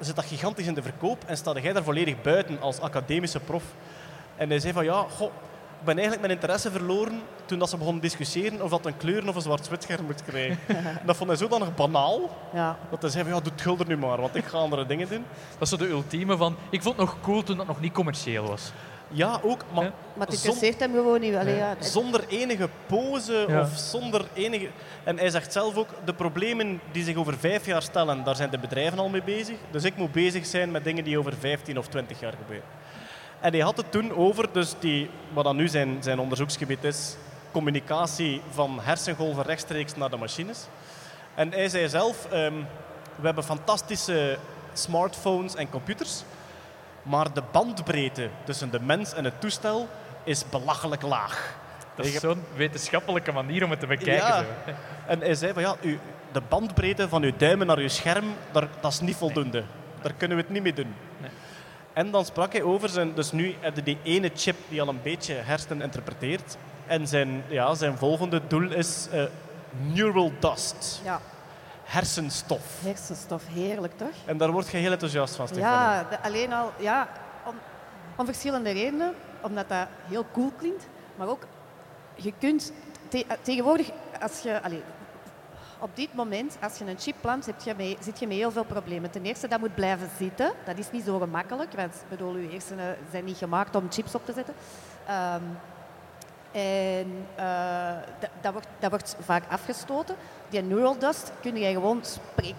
zit dat gigantisch in de verkoop en sta jij daar volledig buiten als academische prof. En hij zei van ja, goh, ik ben eigenlijk mijn interesse verloren toen dat ze begonnen discussiëren of dat een kleuren of een zwart-wit scherm moet krijgen. En [laughs] dat vond hij zodanig banaal, Ja. dat hij zei van ja, doe het gulder nu maar, want ik ga andere dingen doen. Dat is zo de ultieme van... Ik vond het nog cool toen dat nog niet commercieel was. Ja, ook, maar Ja. Maar het interesseert hem gewoon niet. Allee, ja, het- Zonder enige pose Ja. of zonder enige... En hij zegt zelf ook, de problemen die zich over vijf jaar stellen, daar zijn de bedrijven al mee bezig. Dus ik moet bezig zijn met dingen die over 15 of 20 jaar gebeuren. En hij had het toen over, dus die, wat dan nu zijn, zijn onderzoeksgebied is, communicatie van hersengolven rechtstreeks naar de machines. En hij zei zelf, ehm, we hebben fantastische smartphones en computers, maar de bandbreedte tussen de mens en het toestel is belachelijk laag. Dat is zo'n wetenschappelijke manier om het te bekijken. Ja. En hij zei van ja, u, de bandbreedte van uw duimen naar uw scherm, daar, dat is niet voldoende. Daar kunnen we het niet mee doen. Nee. En dan sprak hij over zijn, dus nu heb je die ene chip die al een beetje hersenen interpreteert. En zijn, ja, zijn volgende doel is eh, neural dust, ja, hersenstof. hersenstof, heerlijk toch? En daar word je heel enthousiast van, Stefanie. Ja, de- alleen al ja, om, om verschillende redenen. Omdat dat heel cool klinkt. Maar ook, je kunt te- eh, tegenwoordig, als je, allee, op dit moment, als je een chip plant, heb je mee, zit je met heel veel problemen. Ten eerste, dat moet blijven zitten. Dat is niet zo gemakkelijk, want ik bedoel, je hersenen zijn niet gemaakt om chips op te zetten. Ehm, en eh, dat, dat, wordt, dat wordt vaak afgestoten. Die neural dust kun je gewoon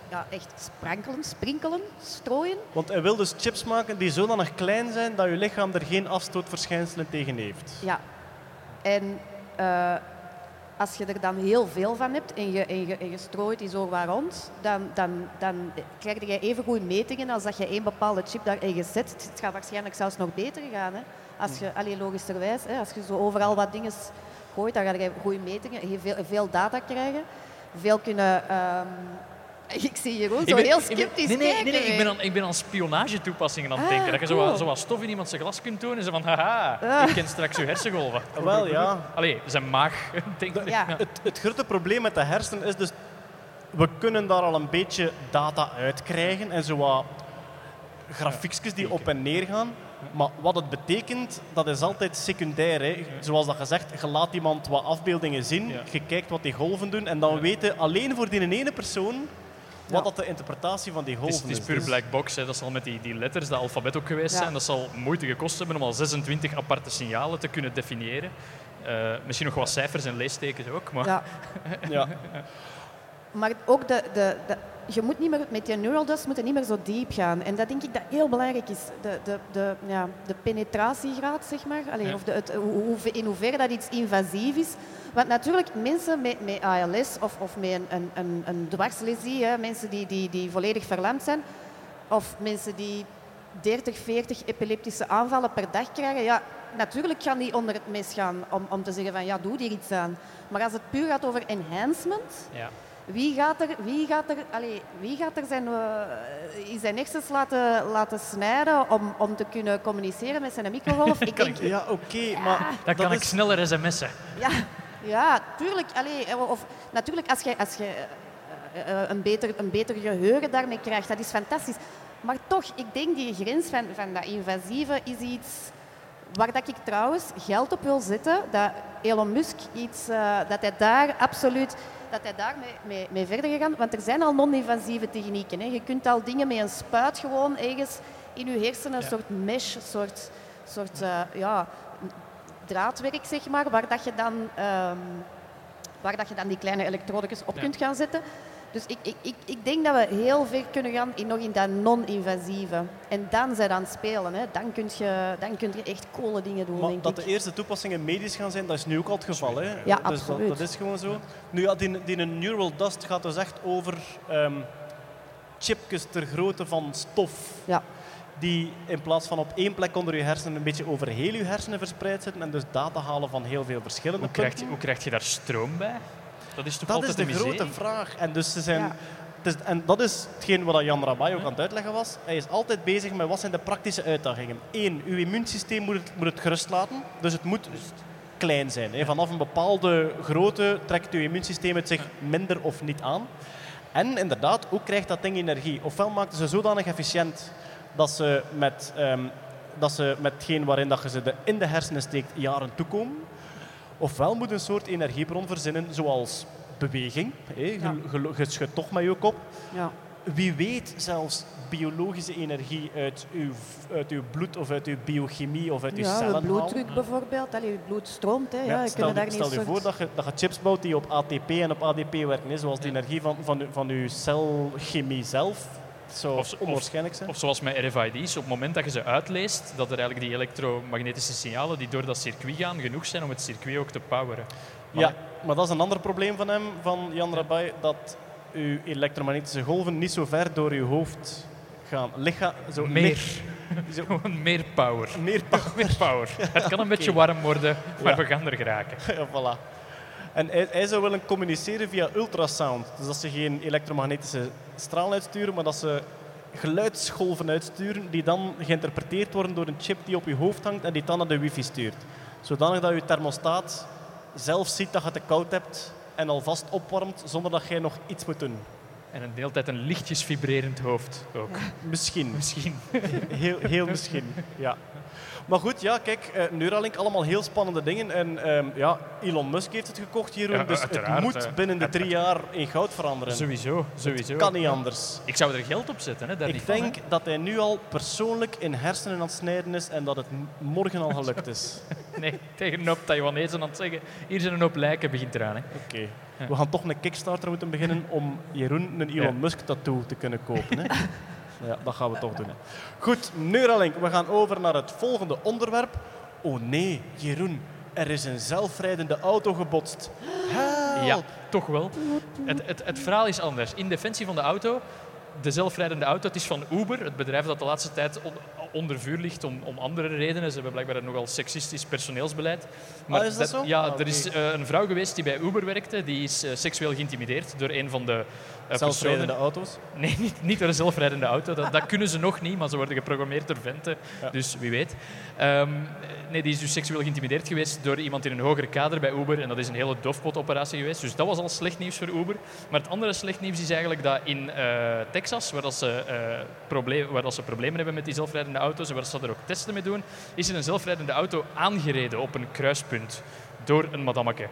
ja, echt sprankelen, sprinkelen, strooien. Want hij wil dus chips maken die zodanig klein zijn dat je lichaam er geen afstootverschijnselen tegen heeft. Ja. En eh, als je er dan heel veel van hebt en je, en je, en je strooit die zo waar rond, dan, dan, dan krijg je even goede metingen als dat je één bepaalde chip daar ergens zet. Het gaat waarschijnlijk zelfs nog beter gaan. Hè? Als je, allee, logischerwijs, hè, als je zo overal wat dingen gooit, dan ga je goede metingen, je veel, veel data krijgen. Veel kunnen... ehm, [laughs] ik zie Jeroen zo ben- heel sceptisch nee, nee, kijken. nee, nee, ik ben aan, ik ben aan spionagetoepassingen aan het Ah, denken. Dat je zo, cool. zo wat stof in iemand zijn glas kunt doen en zo van haha, Ah. ik ken straks uw hersengolven. [laughs] Wel, ja. Allee, zijn maag. [laughs] denk ik. Ja. Het, het grote probleem met de hersenen is dus, we kunnen daar al een beetje data uitkrijgen en zo wat grafiekjes die op en neer gaan. Maar wat het betekent, dat is altijd secundair. Hè. Zoals dat gezegd, je laat iemand wat afbeeldingen zien, Ja. je kijkt wat die golven doen en dan weten alleen voor die ene persoon wat dat de interpretatie van die Het is, golven het is. is puur Dus- black box. Hè. Dat zal met die, die letters, dat alfabet ook geweest Ja. zijn. Dat zal moeite gekost hebben om al 26 aparte signalen te kunnen definiëren. Eh, misschien nog wat cijfers en leestekens ook, maar Ja. [laughs] Ja. Maar ook de, de, de, je moet niet meer, met je neural dust moet je niet meer zo diep gaan. En dat denk ik dat heel belangrijk is. De, de, de, ja, de penetratiegraad, zeg maar. Allee, Ja. of de, het, hoe, hoe- in hoeverre dat iets invasief is. Want natuurlijk, mensen met, met ALS of, of met een, een, een, een dwarslesie, hè, mensen die, die, die volledig verlamd zijn, of mensen die 30, 40 epileptische aanvallen per dag krijgen, ja, natuurlijk gaan die onder het mes gaan om, om te zeggen van ja, doe hier iets aan. Maar als het puur gaat over enhancement, ja. Wie gaat er, wie gaat er, allee, wie gaat er zijn, eh, in zijn hersens laten, laten snijden om, om te kunnen communiceren met zijn microgolf? [laughs] ik denk, Ja, oké, maar Dan dat kan ik is- sneller sms'en. ja, ja, tuurlijk. Allee, eh, of, natuurlijk, als je, als je eh, een, beter, een beter geheugen daarmee krijgt, dat is fantastisch. Maar toch, ik denk die grens van, van dat invasieve is iets waar dat ik trouwens geld op wil zetten. Dat Elon Musk iets, eh, dat hij daar absoluut dat hij daar mee, mee, verder gegaan. Want er zijn al non-invasieve technieken. Hè. Je kunt al dingen met een spuit gewoon ergens in je hersenen, een soort mesh, een soort, soort eh, ja, draadwerk, zeg maar, waar dat je dan, ehm, waar dat je dan die kleine elektrodetjes op Ja. kunt gaan zetten. Dus ik, ik, ik, ik denk dat we heel ver kunnen gaan in, nog in dat non-invasieve. En dan zijn aan het spelen. Hè. Dan, kun je, dan kun je echt coole dingen doen, Maar denk dat ik. de eerste toepassingen medisch gaan zijn, dat is nu ook al het geval. Hè? Ja, dus dat, absoluut. dat is gewoon zo. Nu, ja, die, die neural dust gaat dus echt over ehm chipjes ter grootte van stof. Ja. Die in plaats van op één plek onder je hersenen een beetje over heel je hersenen verspreid zitten. En dus data halen van heel veel verschillende Hoe krijg, je, punten. hoe krijg je daar stroom bij? Dat is toch Dat is de grote vraag. En, dus ze zijn, Ja. het is, en dat is hetgeen wat Jan Rabai ook aan het uitleggen was. Hij is altijd bezig met wat zijn de praktische uitdagingen. Eén, uw immuunsysteem moet het, moet het gerust laten. Dus het moet klein zijn. Hè. Vanaf een bepaalde grootte trekt uw immuunsysteem het zich minder of niet aan. En inderdaad, hoe krijgt dat ding energie? Ofwel maakt ze zodanig efficiënt dat ze met, ehm, dat ze met hetgeen waarin dat je ze de, in de hersenen steekt jaren toekomen. Ofwel moet een soort energiebron verzinnen, zoals beweging. Hè. Je, Ja. je- je schudt toch met je kop. Ja. Wie weet zelfs biologische energie uit uw, uit uw bloed of uit uw biochemie of uit uw Ja, cellen de halen. bloeddruk bijvoorbeeld. Allee, je bloed stroomt. Hè. Ja, Ja, je stel daar je, stel voor dat je, dat je chips bouwt die op ATP en op ADP werken, hè, zoals de energie van, van, uw- van uw celchemie zelf. Zou Of- onwaarschijnlijk zijn. Of zoals met RFID's, op het moment dat je ze uitleest, dat er eigenlijk die elektromagnetische signalen die door dat circuit gaan genoeg zijn om het circuit ook te poweren. Maar Ja, maar dat is een ander probleem van hem, van Jan Rabai, dat uw elektromagnetische golven niet zo ver door uw hoofd gaan. Licha, zo Meer. [laughs] zo, meer power. meer power. [laughs] Meer power. Het kan een [laughs] beetje warm worden, maar Ja. we gaan er geraken. Ja, voilà. En hij, hij zou willen communiceren via ultrasound. Dus dat ze geen elektromagnetische straal uitsturen, maar dat ze geluidsgolven uitsturen die dan geïnterpreteerd worden door een chip die op je hoofd hangt en die dan naar de wifi stuurt. Zodanig dat je thermostaat zelf ziet dat je te koud hebt en alvast opwarmt zonder dat jij nog iets moet doen. En een de hele tijd een lichtjes vibrerend hoofd ook. [laughs] Misschien. Misschien. Heel, heel misschien, ja. Maar goed, ja, kijk, eh, Neuralink, allemaal heel spannende dingen. En ehm, ja, Elon Musk heeft het gekocht, Jeroen. Ja, dus het moet binnen de drie jaar in goud veranderen. Sowieso, sowieso. Kan niet anders. Ik zou er geld op zetten, hè, daar niet Ik van, hè. denk dat hij nu al persoonlijk in hersenen aan het snijden is en dat het morgen al gelukt is. [laughs] Nee, tegen een hoop Taiwanese aan het zeggen, hier zijn een hoop lijken, begint eraan. Hè. Oké. We gaan toch een Kickstarter moeten beginnen om Jeroen een Elon Ja. Musk tattoo te kunnen kopen. Hè? [laughs] ja, dat gaan we toch doen. Hè. Goed, Neuralink. We gaan over naar het volgende onderwerp. Oh nee, Jeroen. Er is een zelfrijdende auto gebotst. Help! Ja, toch wel. Het, het, het verhaal is anders. In defensie van de auto, de zelfrijdende auto, het is van Uber, het bedrijf dat de laatste tijd on- onder vuur ligt om, om andere redenen. Ze hebben blijkbaar een nogal seksistisch personeelsbeleid. Ah, is dat zo? Ja, Ah, er is eh, een vrouw geweest die bij Uber werkte, die is eh, seksueel geïntimideerd door een van de Zelfrijdende auto's. [laughs] Nee, niet, niet door een zelfrijdende auto. Dat, dat kunnen ze nog niet, maar ze worden geprogrammeerd door venten. Ja. Dus wie weet. Ehm, nee, die is dus seksueel geïntimideerd geweest door iemand in een hogere kader bij Uber. En dat is een hele dofpotoperatie geweest. Dus dat was al slecht nieuws voor Uber. Maar het andere slecht nieuws is eigenlijk dat in eh, Texas, waar, dat ze, eh, probleem, waar dat ze problemen hebben met die zelfrijdende auto's en waar ze er ook testen mee doen, is er een zelfrijdende auto aangereden op een kruispunt door een madammeke.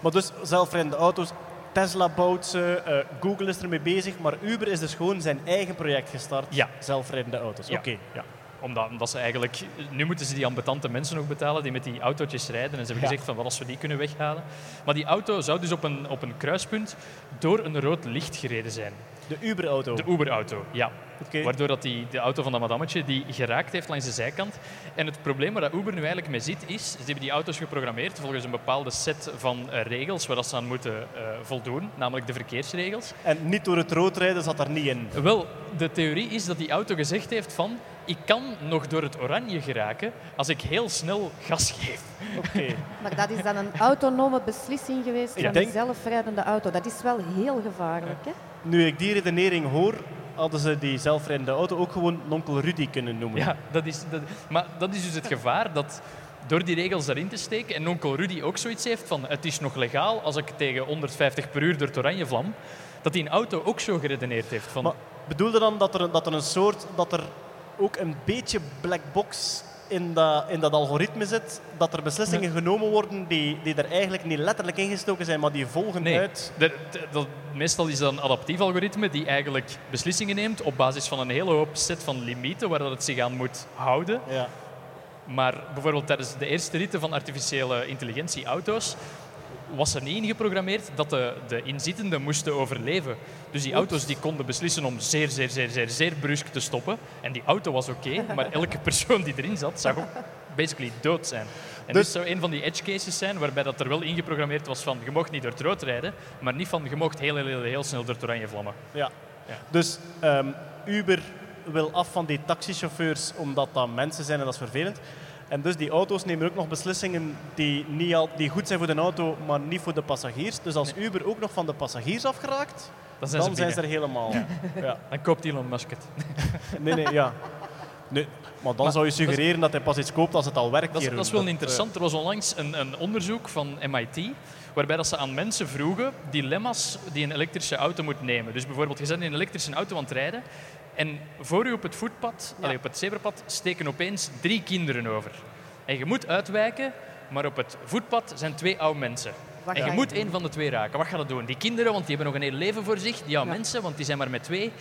Maar dus zelfrijdende auto's. Tesla bouwt ze, eh, Google is ermee bezig, maar Uber is dus gewoon zijn eigen project gestart. Ja. Zelfrijdende auto's. Ja. Oké, ja. omdat, omdat ze eigenlijk... Nu moeten ze die ambetante mensen nog betalen die met die autootjes rijden. En ze hebben gezegd van wat als we die kunnen weghalen. Maar die auto zou dus op een, op een kruispunt door een rood licht gereden zijn. De Uber-auto. De Uber-auto, ja. Oké. Waardoor dat die, de auto van dat madammetje die geraakt heeft langs de zijkant. En het probleem waar dat Uber nu eigenlijk mee zit is, ze hebben die auto's geprogrammeerd volgens een bepaalde set van eh, regels waar dat ze aan moeten eh, voldoen, namelijk de verkeersregels. En niet door het rood rijden zat daar niet in. Wel, de theorie is dat die auto gezegd heeft van ik kan nog door het oranje geraken als ik heel snel gas geef. Oké. [laughs] Maar dat is dan een autonome beslissing geweest van een zelfrijdende auto. Dat is wel heel gevaarlijk. Hè? Nu ik die redenering hoor, hadden ze die zelfrijdende auto ook gewoon Nonkel Rudy kunnen noemen. Ja, dat is, dat, maar dat is dus het gevaar dat door die regels daarin te steken en onkel Rudy ook zoiets heeft van het is nog legaal als ik tegen 150 per uur door het oranje vlam, dat die een auto ook zo geredeneerd heeft van Maar bedoelde dan dat er, een- dat er een soort, dat er ook een beetje black box in dat, in dat algoritme zit, dat er beslissingen genomen worden die, die er eigenlijk niet letterlijk ingestoken zijn, maar die volgen Nee, uit. dat- meestal is dat een adaptief algoritme die eigenlijk beslissingen neemt op basis van een hele hoop set van limieten waar dat het zich aan moet houden. Ja. Maar bijvoorbeeld tijdens de eerste ritten van artificiële intelligentie auto's was er niet ingeprogrammeerd dat de, de inzittenden moesten overleven. Dus die auto's die konden beslissen om zeer, zeer, zeer, zeer, zeer brusk te stoppen. En die auto was oké, maar elke persoon die erin zat, ook basically dood zijn. En Dus- dit zou een van die edge cases zijn waarbij dat er wel ingeprogrammeerd was van je mocht niet door het rood rijden, maar niet van je mocht heel, heel, heel, heel snel door het oranje vlammen. Ja. Ja. Dus ehm, Uber wil af van die taxichauffeurs omdat dat mensen zijn en dat is vervelend. En dus die auto's nemen ook nog beslissingen die, niet al, die goed zijn voor de auto, maar niet voor de passagiers. Dus als Uber ook nog van de passagiers afgeraakt, Dan zijn dan ze zijn ze binnen. er helemaal. Ja. [laughs] Dan koopt Elon Musk het. [laughs] Nee, nee, ja. Nee, maar dan Maar zou je suggereren dat hij pas iets koopt als het al werkt. Dat is, dat is wel Dat, interessant. Er was onlangs een, een onderzoek van MIT waarbij dat ze aan mensen vroegen dilemma's die een elektrische auto moet nemen. Dus bijvoorbeeld, je bent in een elektrische auto aan het rijden en voor u op het voetpad, op het zebrapad, steken opeens drie kinderen over. En je moet uitwijken, maar op het voetpad zijn twee oude mensen. Wat en je moet één van de twee raken. Wat ga je doen? Die kinderen, want die hebben nog een heel leven voor zich. Die oude Ja. mensen, want die zijn maar met twee.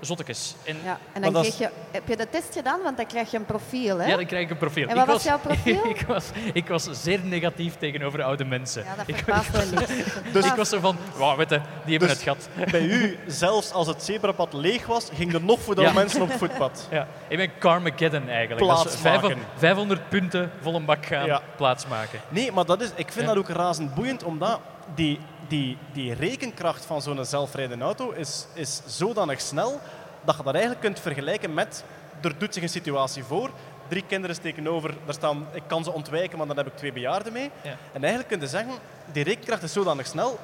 Zottekes. En Ja. En Maar dan dat kreeg je, heb je de test gedaan? Want dan krijg je een profiel. Hè? Ja, dan krijg ik een profiel. En wat ik was jouw profiel? [laughs] ik, was, ik was zeer negatief tegenover oude mensen. Ja, dat ik, verbaast me niet. [laughs] Dus ik was zo van, wauw, weet je, die hebben Dus- het gat. [laughs] Bij u, zelfs als het zebrapad leeg was, ging er nog voor de Ja. mensen op het voetpad. Ja, ik ben Carmageddon eigenlijk. Dat is Plaats vijf- maken. 500 punten vol een bak gaan Ja. plaatsmaken. Nee, maar dat is, ik vind Ja. dat ook razend boeiend, omdat die, die, die rekenkracht van zo'n zelfrijdende auto is, is zodanig snel dat je dat eigenlijk kunt vergelijken met er doet zich een situatie voor, drie kinderen steken over, daar staan, ik kan ze ontwijken, maar dan heb ik twee bejaarden mee. Ja. En eigenlijk kun je zeggen, die rekenkracht is zodanig snel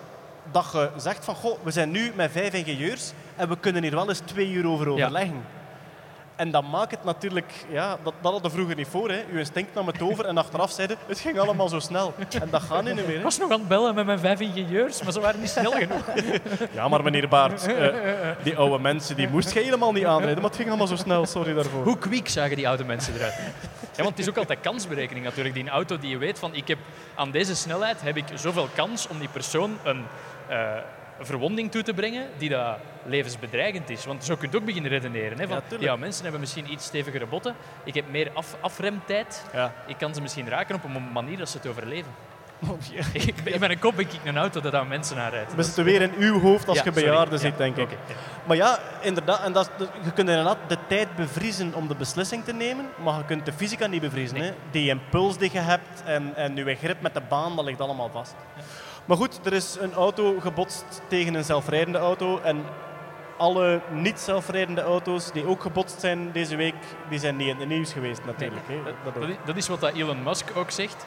dat je zegt van, goh, we zijn nu met vijf ingenieurs en we kunnen hier wel eens twee uur over overleggen. En dat maakt het natuurlijk, ja, dat, dat hadden we vroeger niet voor. Hè. Uw instinct nam het over en achteraf zeiden het ging allemaal zo snel. En dat gaat nu niet meer. Ik was nog aan het bellen met mijn vijf ingenieurs, maar ze waren niet snel genoeg. [laughs] Ja, maar meneer Baart, eh, die oude mensen die moest je helemaal niet aanrijden, maar het ging allemaal zo snel, sorry daarvoor. Hoe kwiek zagen die oude mensen eruit? Ja, want het is ook altijd kansberekening natuurlijk. Die auto die je weet van, ik heb aan deze snelheid heb ik zoveel kans om die persoon een eh, verwonding toe te brengen die dat levensbedreigend is. Want zo kun je ook beginnen redeneren. Hè, van, Ja, mensen hebben misschien iets stevigere botten. Ik heb meer af, afremtijd. Ja. Ik kan ze misschien raken op een manier dat ze het overleven. [laughs] Ik ben- in mijn kop ik een auto dat aan mensen aanrijdt. We zitten weer in uw hoofd als je bejaarden Ja, ziet, denk ik. Maar ja, inderdaad, en dat, je kunt inderdaad de tijd bevriezen om de beslissing te nemen, maar je kunt de fysica niet bevriezen. Nee. Hè? Die impuls die je hebt en, en je grip met de baan, dat ligt allemaal vast. Maar goed, er is een auto gebotst tegen een zelfrijdende auto en alle niet-zelfrijdende auto's die ook gebotst zijn deze week, die zijn niet in het nieuws geweest natuurlijk. hè. Dat, Dat is, wat Elon Musk ook zegt.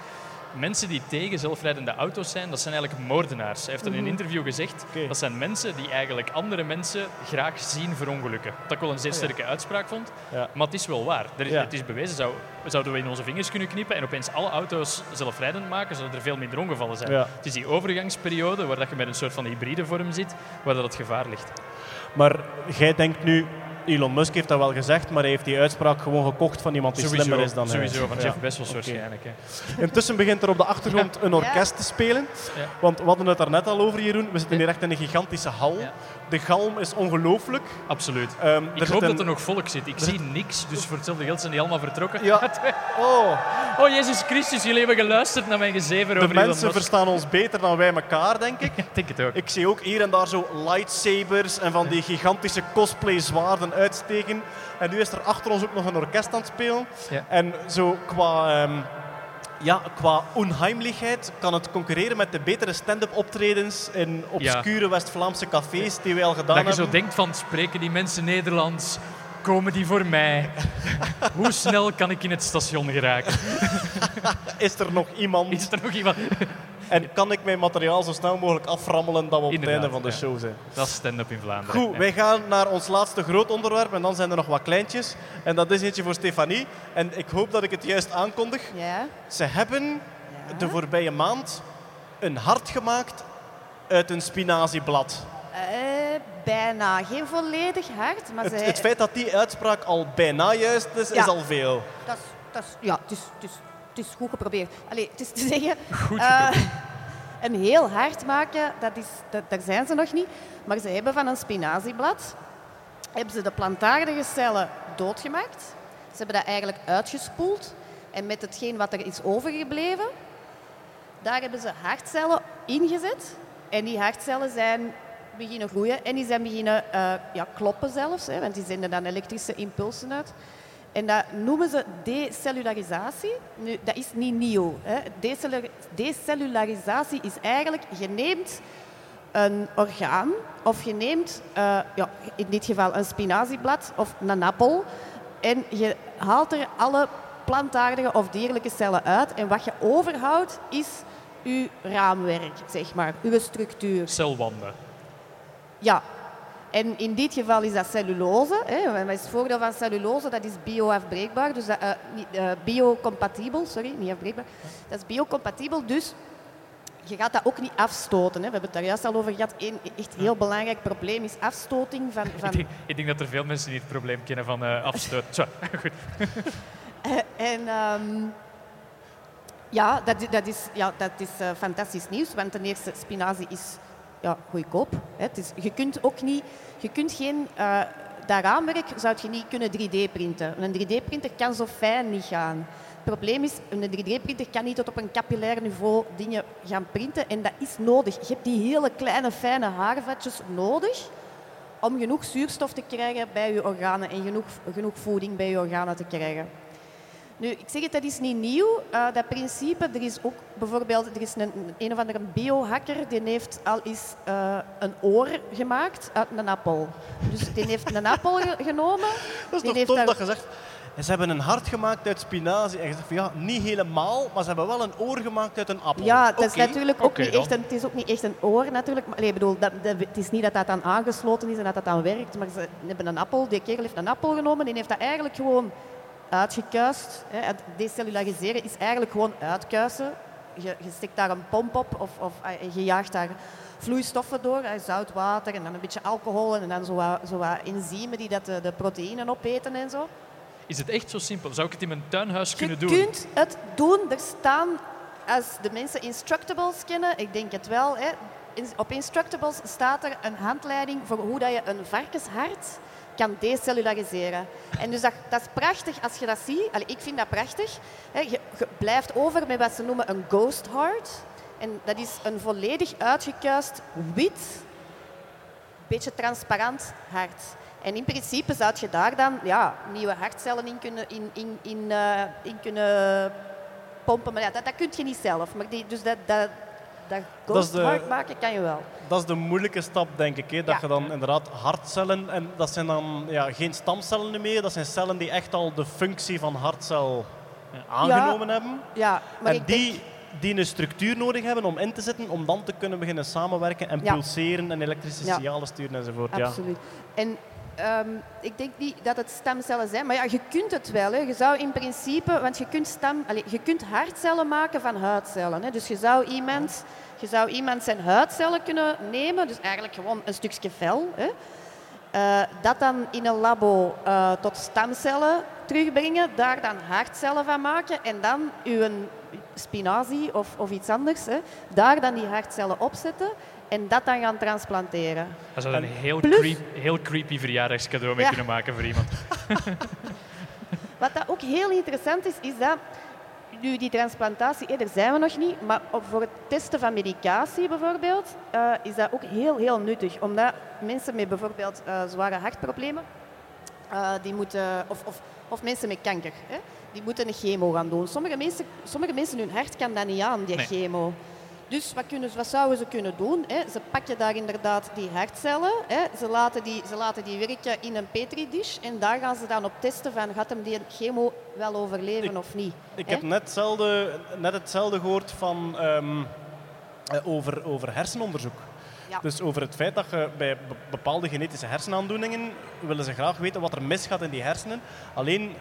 Mensen die tegen zelfrijdende auto's zijn, dat zijn eigenlijk moordenaars. Hij heeft in een interview gezegd, dat zijn mensen die eigenlijk andere mensen graag zien verongelukken. Wat ik wel een zeer sterke uitspraak vond, Ja. maar het is wel waar. Er is, Ja. Het is bewezen, zou, zouden we in onze vingers kunnen knippen en opeens alle auto's zelfrijdend maken, zouden er veel minder ongevallen zijn. Het is die overgangsperiode waar dat je met een soort van hybride vorm zit, waar dat het gevaar ligt. Maar jij denkt nu, Elon Musk heeft dat wel gezegd, maar hij heeft die uitspraak gewoon gekocht van iemand die slimmer is dan hij. sowieso van Ja. Jeff Bezos Oké. waarschijnlijk. Hè. Intussen begint er op de achtergrond een orkest te spelen. Ja. Want we hadden het daar net al over, Jeroen. We zitten hier echt in een gigantische hal. De galm is ongelooflijk. Absoluut. Ehm, ik hoop dat er nog volk zit. Ik zie niks, dus voor hetzelfde geld zijn die allemaal vertrokken. Ja. [laughs] Oh, Oh, Jezus Christus, jullie hebben geluisterd naar mijn gezever de over Elon mensen verstaan ons beter dan wij elkaar, denk ik. [laughs] Ik denk het ook. Ik zie ook hier en daar zo lightsabers en van die gigantische cosplay zwaarden uitsteken. En nu is er achter ons ook nog een orkest aan het spelen. Ja. En zo qua, ehm, ja, qua onheimelijkheid kan het concurreren met de betere stand-up optredens in obscure West-Vlaamse cafés die wij al gedaan Dat je hebben. zo denkt van, spreken die mensen Nederlands? Komen die voor mij? [laughs] Hoe snel kan ik in het station geraken? Is er nog iemand? Is er nog iemand? En kan ik mijn materiaal zo snel mogelijk aframmelen dat we op het einde van de ja. show zijn? Dat is stand-up in Vlaanderen. Goed, wij gaan naar ons laatste groot onderwerp en dan zijn er nog wat kleintjes. En dat is eentje voor Stefanie. En ik hoop dat ik het juist aankondig. Ja. Ze hebben de voorbije maand een hart gemaakt uit een spinazieblad. Eh, bijna. Geen volledig hard, maar Het, zij... het feit dat die uitspraak al bijna juist is, is al veel. Dat is, dat is, ja, het is, het, is, het is goed geprobeerd. Allee, het is te [laughs] zeggen... Goed eh, een heel hard maken, dat is, dat, daar zijn ze nog niet. Maar ze hebben van een spinazieblad hebben ze de plantaardige cellen doodgemaakt. Ze hebben dat eigenlijk uitgespoeld. En met hetgeen wat er is overgebleven, daar hebben ze hartcellen ingezet. En die hartcellen zijn beginnen groeien en die zijn beginnen eh, ja, kloppen zelfs, hè, want die zenden dan elektrische impulsen uit. En dat noemen ze decellularisatie. Nu, dat is niet nieuw. Hè. Decellu- Decellularisatie is eigenlijk, je neemt een orgaan of je neemt, eh, ja, in dit geval een spinazieblad of een appel en je haalt er alle plantaardige of dierlijke cellen uit en wat je overhoudt is uw raamwerk, zeg maar, uw structuur. Celwanden. Ja. En in dit geval is dat cellulose. Hè. Wat is het voordeel van cellulose? Dat is bioafbreekbaar, dus dat, niet, eh, biocompatibel, sorry, niet afbreekbaar. Dat is biocompatibel, dus je gaat dat ook niet afstoten. Hè. We hebben het daar juist al over gehad. Eén echt heel belangrijk probleem is afstoting van... Ik van denk, ik denk dat er veel mensen die het probleem kennen van eh afstoot. [laughs] Goed. En ehm, ja, dat, dat is, ja, dat is fantastisch nieuws, want ten eerste, spinazie is ja, goedkoop. Het is, je kunt ook niet, je kunt geen, eh, dat zou je niet kunnen 3D-printen. Een 3D-printer kan zo fijn niet gaan. Het probleem is, een 3D-printer kan niet tot op een capillair niveau dingen gaan printen en dat is nodig. Je hebt die hele kleine, fijne haarvetjes nodig om genoeg zuurstof te krijgen bij je organen en genoeg, genoeg voeding bij je organen te krijgen. Nu, ik zeg het, dat is niet nieuw, eh, dat principe. Er is ook bijvoorbeeld er is een, een of andere biohacker die heeft al eens eh, een oor gemaakt uit een appel. Dus die heeft een appel ge- genomen. [laughs] Dat is die toch heeft dat je zegt... Ze hebben een hart gemaakt uit spinazie. En je zegt van ja, niet helemaal, maar ze hebben wel een oor gemaakt uit een appel. Ja, dat is natuurlijk ook niet echt een, het is ook niet echt een oor natuurlijk. Maar, ik bedoel, dat, dat- het is niet dat dat dan aangesloten is en dat dat dan werkt. Maar ze hebben een appel, die kerel heeft een appel genomen en heeft dat eigenlijk gewoon uitgekuist. Hè. Het decellulariseren is eigenlijk gewoon uitkuisen. Je, je stikt daar een pomp op of, of eh, je jaagt daar vloeistoffen door, eh, zout water en dan een beetje alcohol en dan zo wat, zo wat enzymen die dat de, de proteïnen opeten en zo. Is het echt zo simpel? Zou ik het in mijn tuinhuis Je kunnen doen? kunt het doen. Er staan, als de mensen Instructables kennen, ik denk het wel, hè, op Instructables staat er een handleiding voor hoe dat je een varkenshart kan decellulariseren. En dus dat, dat is prachtig als je dat ziet. Allee, ik vind dat prachtig. Hè, je, je blijft over met wat ze noemen een ghost heart. En dat is een volledig uitgekuist wit, beetje transparant hart. En in principe zou je daar dan ja, nieuwe hartcellen in kunnen, in, in, in, eh, in kunnen pompen. Maar ja, dat, dat kun je niet zelf. Maar die, dus dat, dat, dat Dat ghost de- heart maken kan je wel. Dat is de moeilijke stap, denk ik. Hè? Dat Ja. je dan inderdaad hartcellen... En dat zijn dan ja, geen stamcellen meer. Dat zijn cellen die echt al de functie van hartcel aangenomen hebben. Ja, maar en ik die, denk, die een structuur nodig hebben om in te zetten, om dan te kunnen beginnen samenwerken en pulseren en elektrische signalen sturen enzovoort. Ja. absoluut. En ehm, ik denk niet dat het stamcellen zijn, maar ja, je kunt het wel. Hè. Je zou in principe, want je kunt, stam, allez, je kunt hartcellen maken van huidcellen. Hè. Dus je zou, iemand, je zou iemand zijn huidcellen kunnen nemen, dus eigenlijk gewoon een stukje vel. Hè. Eh, dat dan in een labo eh, tot stamcellen terugbrengen, daar dan hartcellen van maken en dan uw spinazie of, of iets anders, hè, daar dan die hartcellen opzetten en dat dan gaan transplanteren. Daar zou een heel, Plus- creep, heel creepy verjaardagscadeau mee Ja. kunnen maken voor iemand. [laughs] [laughs] Wat dat ook heel interessant is, is dat nu die transplantatie, eh, daar zijn we nog niet, maar voor het testen van medicatie bijvoorbeeld, eh, is dat ook heel, heel nuttig. Omdat mensen met bijvoorbeeld eh, zware hartproblemen, eh, die moeten, of, of, of mensen met kanker, hè, die moeten een chemo gaan doen. Sommige mensen, sommige mensen, hun hart kan dat niet aan, die Nee. chemo. Dus wat, kunnen, wat zouden ze kunnen doen? Hè? Ze pakken daar inderdaad die hartcellen, hè? Ze, laten die, ze laten die werken in een petri-dish en daar gaan ze dan op testen van gaat hem die chemo wel overleven Ik- of niet. Ik hè? heb net hetzelfde, net hetzelfde gehoord van, ehm, eh, over, over hersenonderzoek. Ja. Dus over het feit dat je bij be- bepaalde genetische hersenaandoeningen willen ze graag weten wat er misgaat in die hersenen. Alleen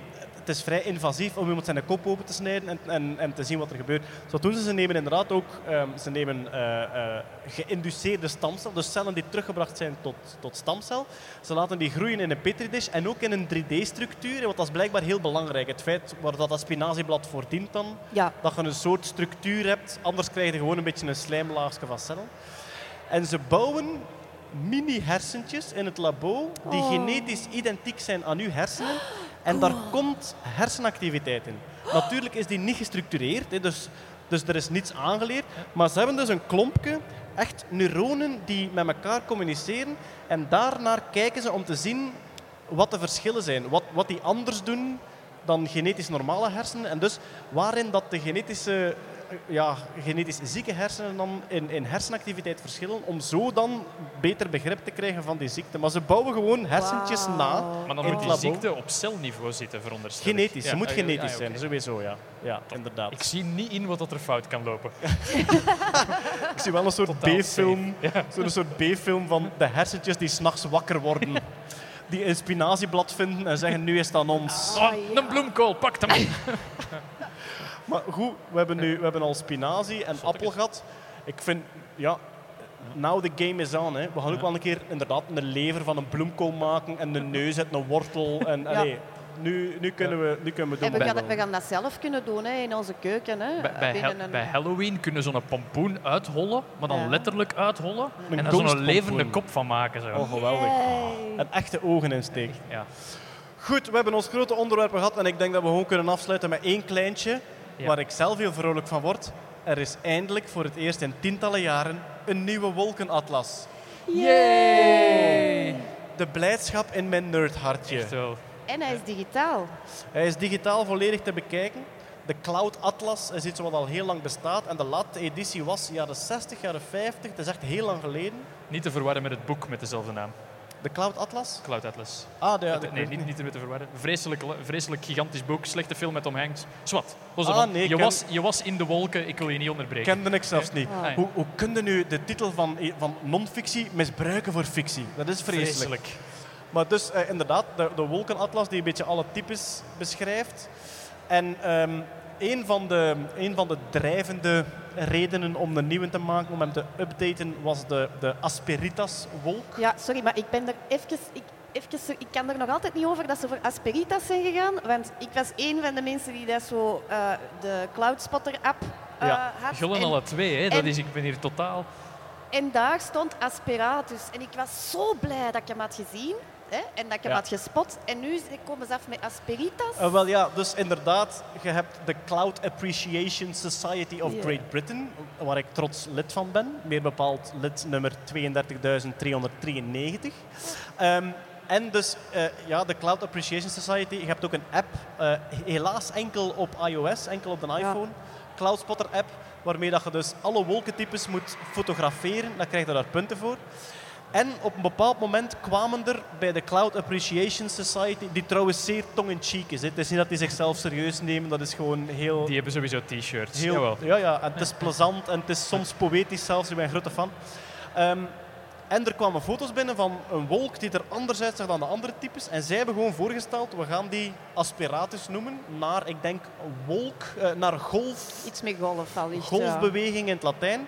het is vrij invasief om iemand zijn kop open te snijden en, en, en te zien wat er gebeurt. Dus wat doen ze? Ze nemen inderdaad ook ehm, ze nemen, eh, eh, geïnduceerde stamcel, dus cellen die teruggebracht zijn tot, tot stamcel. Ze laten die groeien in een petridish en ook in een 3D-structuur. Want dat is blijkbaar heel belangrijk. Het feit waar dat, dat spinazieblad voor dient dan, Ja, dat je een soort structuur hebt. Anders krijg je gewoon een beetje een slijmlaagje van cellen. En ze bouwen mini-hersentjes in het labo die Oh. genetisch identiek zijn aan uw hersenen. En daar komt hersenactiviteit in. Natuurlijk is die niet gestructureerd, dus, dus er is niets aangeleerd. Maar ze hebben dus een klompje, echt neuronen die met elkaar communiceren. En daarnaar kijken ze om te zien wat de verschillen zijn. Wat, wat die anders doen dan genetisch normale hersenen. En dus waarin dat de genetische, ja, genetisch zieke hersenen dan in, in hersenactiviteit verschillen. Om zo dan beter begrip te krijgen van die ziekte. Maar ze bouwen gewoon hersentjes na. Maar dan In moet die labo. ziekte op celniveau zitten, veronderstel ik. Genetisch, Ja, ze moet ah, ja, genetisch ah, ja, zijn, sowieso, ja. Ja, inderdaad. Ik zie niet in wat dat er fout kan lopen. [laughs] Ik zie wel een soort B-film, zo'n soort B-film van de hersentjes die s'nachts wakker worden. Die een spinazieblad vinden en zeggen, nu is het aan ons. Oh, Ah, ja. Een bloemkool, pak hem. [laughs] Maar goed, we hebben nu we hebben al spinazie en appel gehad. Ik vind, ja, now the game is on. Hè. We gaan ook wel een keer inderdaad een lever van een bloemkool maken en een neus uit een wortel. En, Ja. allee, nu, nu, kunnen we, nu kunnen we en doen. we gaan, we gaan dat zelf kunnen doen hè, in onze keuken. Hè, Bij, bij, een- Halloween kunnen ze zo'n pompoen uithollen, maar dan Ja. letterlijk uithollen. Een en daar zo'n levende kop van maken. Zo. Oh, geweldig. Yay. En echte ogen insteek. Ja. Goed, we hebben ons grote onderwerp gehad en ik denk dat we gewoon kunnen afsluiten met één kleintje, Ja. waar ik zelf heel vrolijk van word. Er is eindelijk voor het eerst in tientallen jaren een nieuwe wolkenatlas. Yay! De blijdschap in mijn nerdhartje. Echt wel. En hij is digitaal. Hij is digitaal volledig te bekijken. De Cloud Atlas is iets wat al heel lang bestaat. En de laatste editie was jaren 60, jaren 50. Het is echt heel lang geleden. Niet te verwarren met het boek met dezelfde naam. De Cloud Atlas? Cloud Atlas. Ah, de, nee, niet, niet ermee te verwarren. Vreselijk, vreselijk gigantisch boek, slechte film met Tom Hanks. Zwat. Ah, nee, je, ken- was, je was in de wolken, ik wil je niet onderbreken. kende ik zelfs niet. Ah. Hoe, hoe kun je nu de titel van, van non-fictie misbruiken voor fictie? Dat is vreselijk. Vreselijk. Maar dus eh, inderdaad, de, de wolkenatlas die een beetje alle types beschrijft. En ehm, een, van de, een van de drijvende redenen om een nieuwe te maken, om hem te updaten, was de, de Asperitas-wolk. Ja, sorry, maar ik ben er even... Ik, even, ik kan er nog altijd niet over dat ze voor Asperitas zijn gegaan. Want ik was een van de mensen die dat zo eh, de Cloudspotter-app eh Ja, had. Gullen En- alle twee, hè. Dat en- is, ik ben hier totaal... En daar stond Asperatus. En ik was zo blij dat ik hem had gezien. Hè, en dat ik hem Ja. had gespot. En nu komen ze af met Asperitas. Eh, wel ja, dus inderdaad, je hebt de Cloud Appreciation Society of. Great Britain, waar ik trots lid van ben. Meer bepaald lid nummer 32.393. Ehm, en dus eh, ja, de Cloud Appreciation Society, je hebt ook een app, eh, helaas enkel op iOS, enkel op de iPhone. Cloudspotter app, waarmee dat je dus alle wolkentypes moet fotograferen. Dan krijg je daar punten voor. En op een bepaald moment kwamen er bij de Cloud Appreciation Society, die trouwens zeer tong-in-cheek is. hè. Het is niet dat die zichzelf serieus nemen, dat is gewoon heel... Die hebben sowieso t-shirts. heel Jawel. ja, ja, en het is plezant en het is soms poëtisch zelfs, ik ben een grote fan. Ehm, en er kwamen foto's binnen van een wolk die er anders uitzag dan de andere types. En zij hebben gewoon voorgesteld, we gaan die aspiratus noemen, naar, ik denk, wolk, eh, naar golf, Iets met golf al. golfbeweging in het Latijn.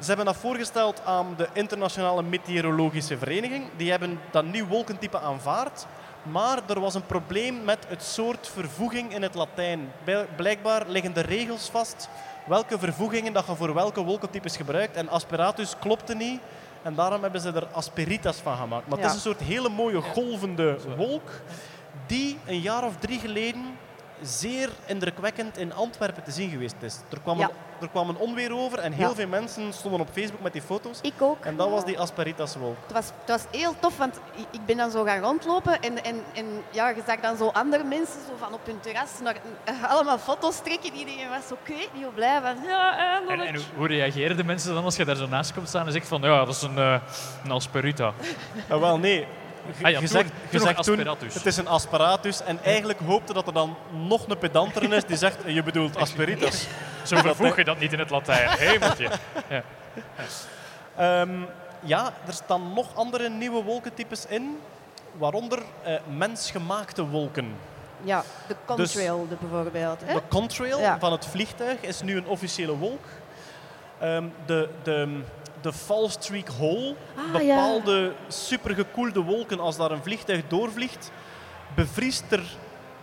Ze hebben dat voorgesteld aan de Internationale Meteorologische Vereniging. Die hebben dat nieuw wolkentype aanvaard. Maar er was een probleem met het soort vervoeging in het Latijn. Blijkbaar liggen de regels vast welke vervoegingen dat je voor welke wolkentypes gebruikt. En asperatus klopte niet. En daarom hebben ze er asperitas van gemaakt. Maar het Ja. is een soort hele mooie golvende wolk die een jaar of drie geleden zeer indrukwekkend in Antwerpen te zien geweest is. Er kwam, Ja. een, er kwam een onweer over en heel Ja. veel mensen stonden op Facebook met die foto's. Ik ook. En dat was die asperitaswolk. Het was, het was heel tof, want ik- ik ben dan zo gaan rondlopen en, en, en ja, je zag dan zo andere mensen zo van op hun terras naar, eh, allemaal foto's trekken. Iedereen was zo, ik weet niet hoe blij van. Ja, En, eindelijk. en hoe- hoe reageren de mensen dan als je daar zo naast komt staan en zegt van ja, dat is een, eh een asperuta. Ah, wel, nee. Je, Ah ja, toen- zegt, toen zegt toen, asperatus. het is een asperatus. En eigenlijk hoopte dat er dan nog een pedanter is die zegt, je bedoelt asperitas. [laughs] Zo vervoeg je dat niet in het Latijn. [laughs] Hemeltje. Ja. Ehm, ja, er staan nog andere nieuwe wolkentypes in. Waaronder eh, mensgemaakte wolken. Ja, de Dus- contrail de bijvoorbeeld. Hè? De contrail Ja. van het vliegtuig is nu een officiële wolk. Ehm, de, de, de Fallstreak Hole, Ah, ja. bepaalde supergekoelde wolken, als daar een vliegtuig doorvliegt, bevriest er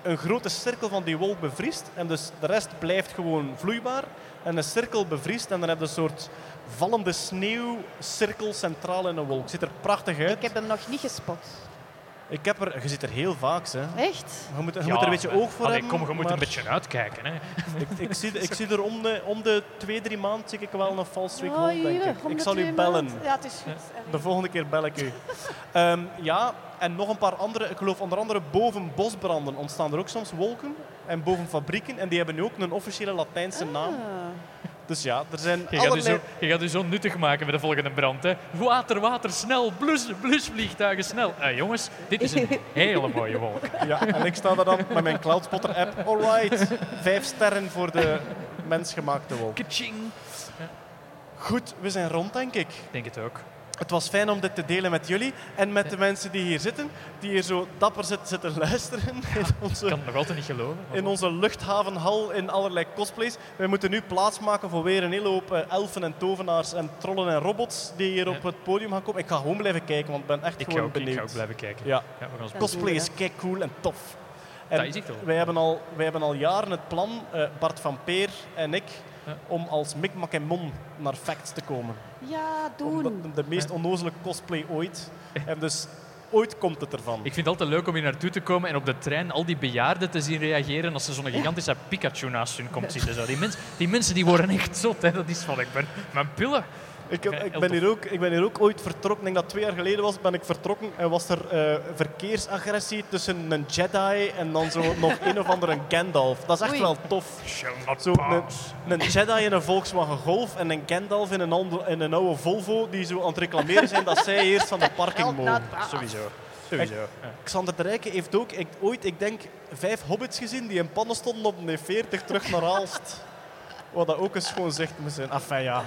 een grote cirkel van die wolk bevriest. En dus de rest blijft gewoon vloeibaar. En de cirkel bevriest en dan heb je een soort vallende sneeuwcirkel centraal in een wolk. Ziet er prachtig uit. Ik heb hem nog niet gespot. Ik heb er, je zit er heel vaak, hè. Echt? Je moet, je Ja, moet er een beetje oog voor allee, hebben. Kom, je moet maar- een beetje uitkijken. Hè. [laughs] Ik, ik, zie, ik zie er om de, om de twee, drie maanden zie ik wel een false streak Oh, denk ik. Ik zal u bellen. Ja, het is goed. De volgende keer bel ik u. [laughs] Ehm, ja, en nog een paar andere. Ik geloof onder andere boven bosbranden ontstaan er ook soms wolken. En boven fabrieken. En die hebben nu ook een officiële Latijnse naam. Dus ja, er zijn Je gaat, zo, je gaat u zo nuttig maken bij de volgende brand. Hè. Water, water, snel. Blus, blusvliegtuigen, snel. Eh, jongens, dit is een [laughs] hele mooie wolk. Ja, en ik sta daar dan met mijn Cloudspotter-app. Alright, vijf sterren voor de mensgemaakte wolk. Kaching. Goed, we zijn rond, denk ik. Ik denk het ook. Het was fijn om dit te delen met jullie en met de mensen die hier zitten, die hier zo dapper zitten, zitten luisteren [laughs] in Ik kan het nog altijd niet geloven. in onze luchthavenhal in allerlei cosplays. Wij moeten nu plaatsmaken voor weer een hele hoop eh, elfen en tovenaars en trollen en robots die hier Ja. op het podium gaan komen. Ik ga gewoon blijven kijken, want ik ben echt ik, gewoon ook, ik benieuwd. ga ook blijven kijken. Ja, Ja, we gaan ons- Ja. cosplay is kei cool en tof. En Dat is echt wel. wij, hebben al, wij hebben al jaren het plan, eh, Bart van Peer en ik. Om als Mick en Mon naar Facts te komen. Ja, Omdat doen. de meest onnozele cosplay ooit. En dus ooit komt het ervan. Ik vind het altijd leuk om hier naartoe te komen en op de trein al die bejaarden te zien reageren als er zo'n gigantische Pikachu naast hun komt zitten. Zo. Die, mens, die mensen die worden echt zot. Hè. Dat is van, ik ben mijn pillen. Ik, heb- ik, ben hier ook, ik ben hier ook ooit vertrokken. Ik denk dat twee jaar geleden was, ben ik vertrokken. En was er eh, verkeersagressie tussen een Jedi en dan zo [laughs] nog een of andere Gandalf. Dat is echt Oei. wel tof. Zo een, Jedi in een Volkswagen Golf en een Gandalf in een, ander- in een oude Volvo die zo aan het reclameren zijn dat zij eerst van de [laughs] parking mogen. Sowieso. Sowieso. Ja. Xander de Rijke heeft ook ik, ooit, ik denk, vijf hobbits gezien die in pannen stonden op de 40 terug naar Aalst. Wat dat ook een schoon zicht moet zijn. Enfin ja,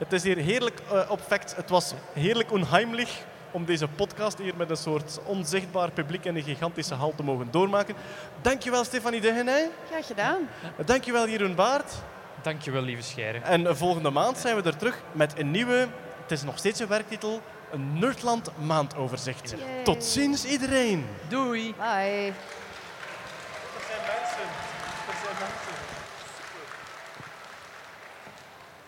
het is hier heerlijk eh, op fact. Het was heerlijk onheimlich om deze podcast hier met een soort onzichtbaar publiek in een gigantische hal te mogen doormaken. Dankjewel Stefanie Degenij. Graag gedaan. Dankjewel Jeroen Baart. Dankjewel, lieve Scheire. En volgende maand zijn we er terug met een nieuwe, het is nog steeds een werktitel, een Nerdland maandoverzicht. Yay. Tot ziens iedereen. Doei. Bye.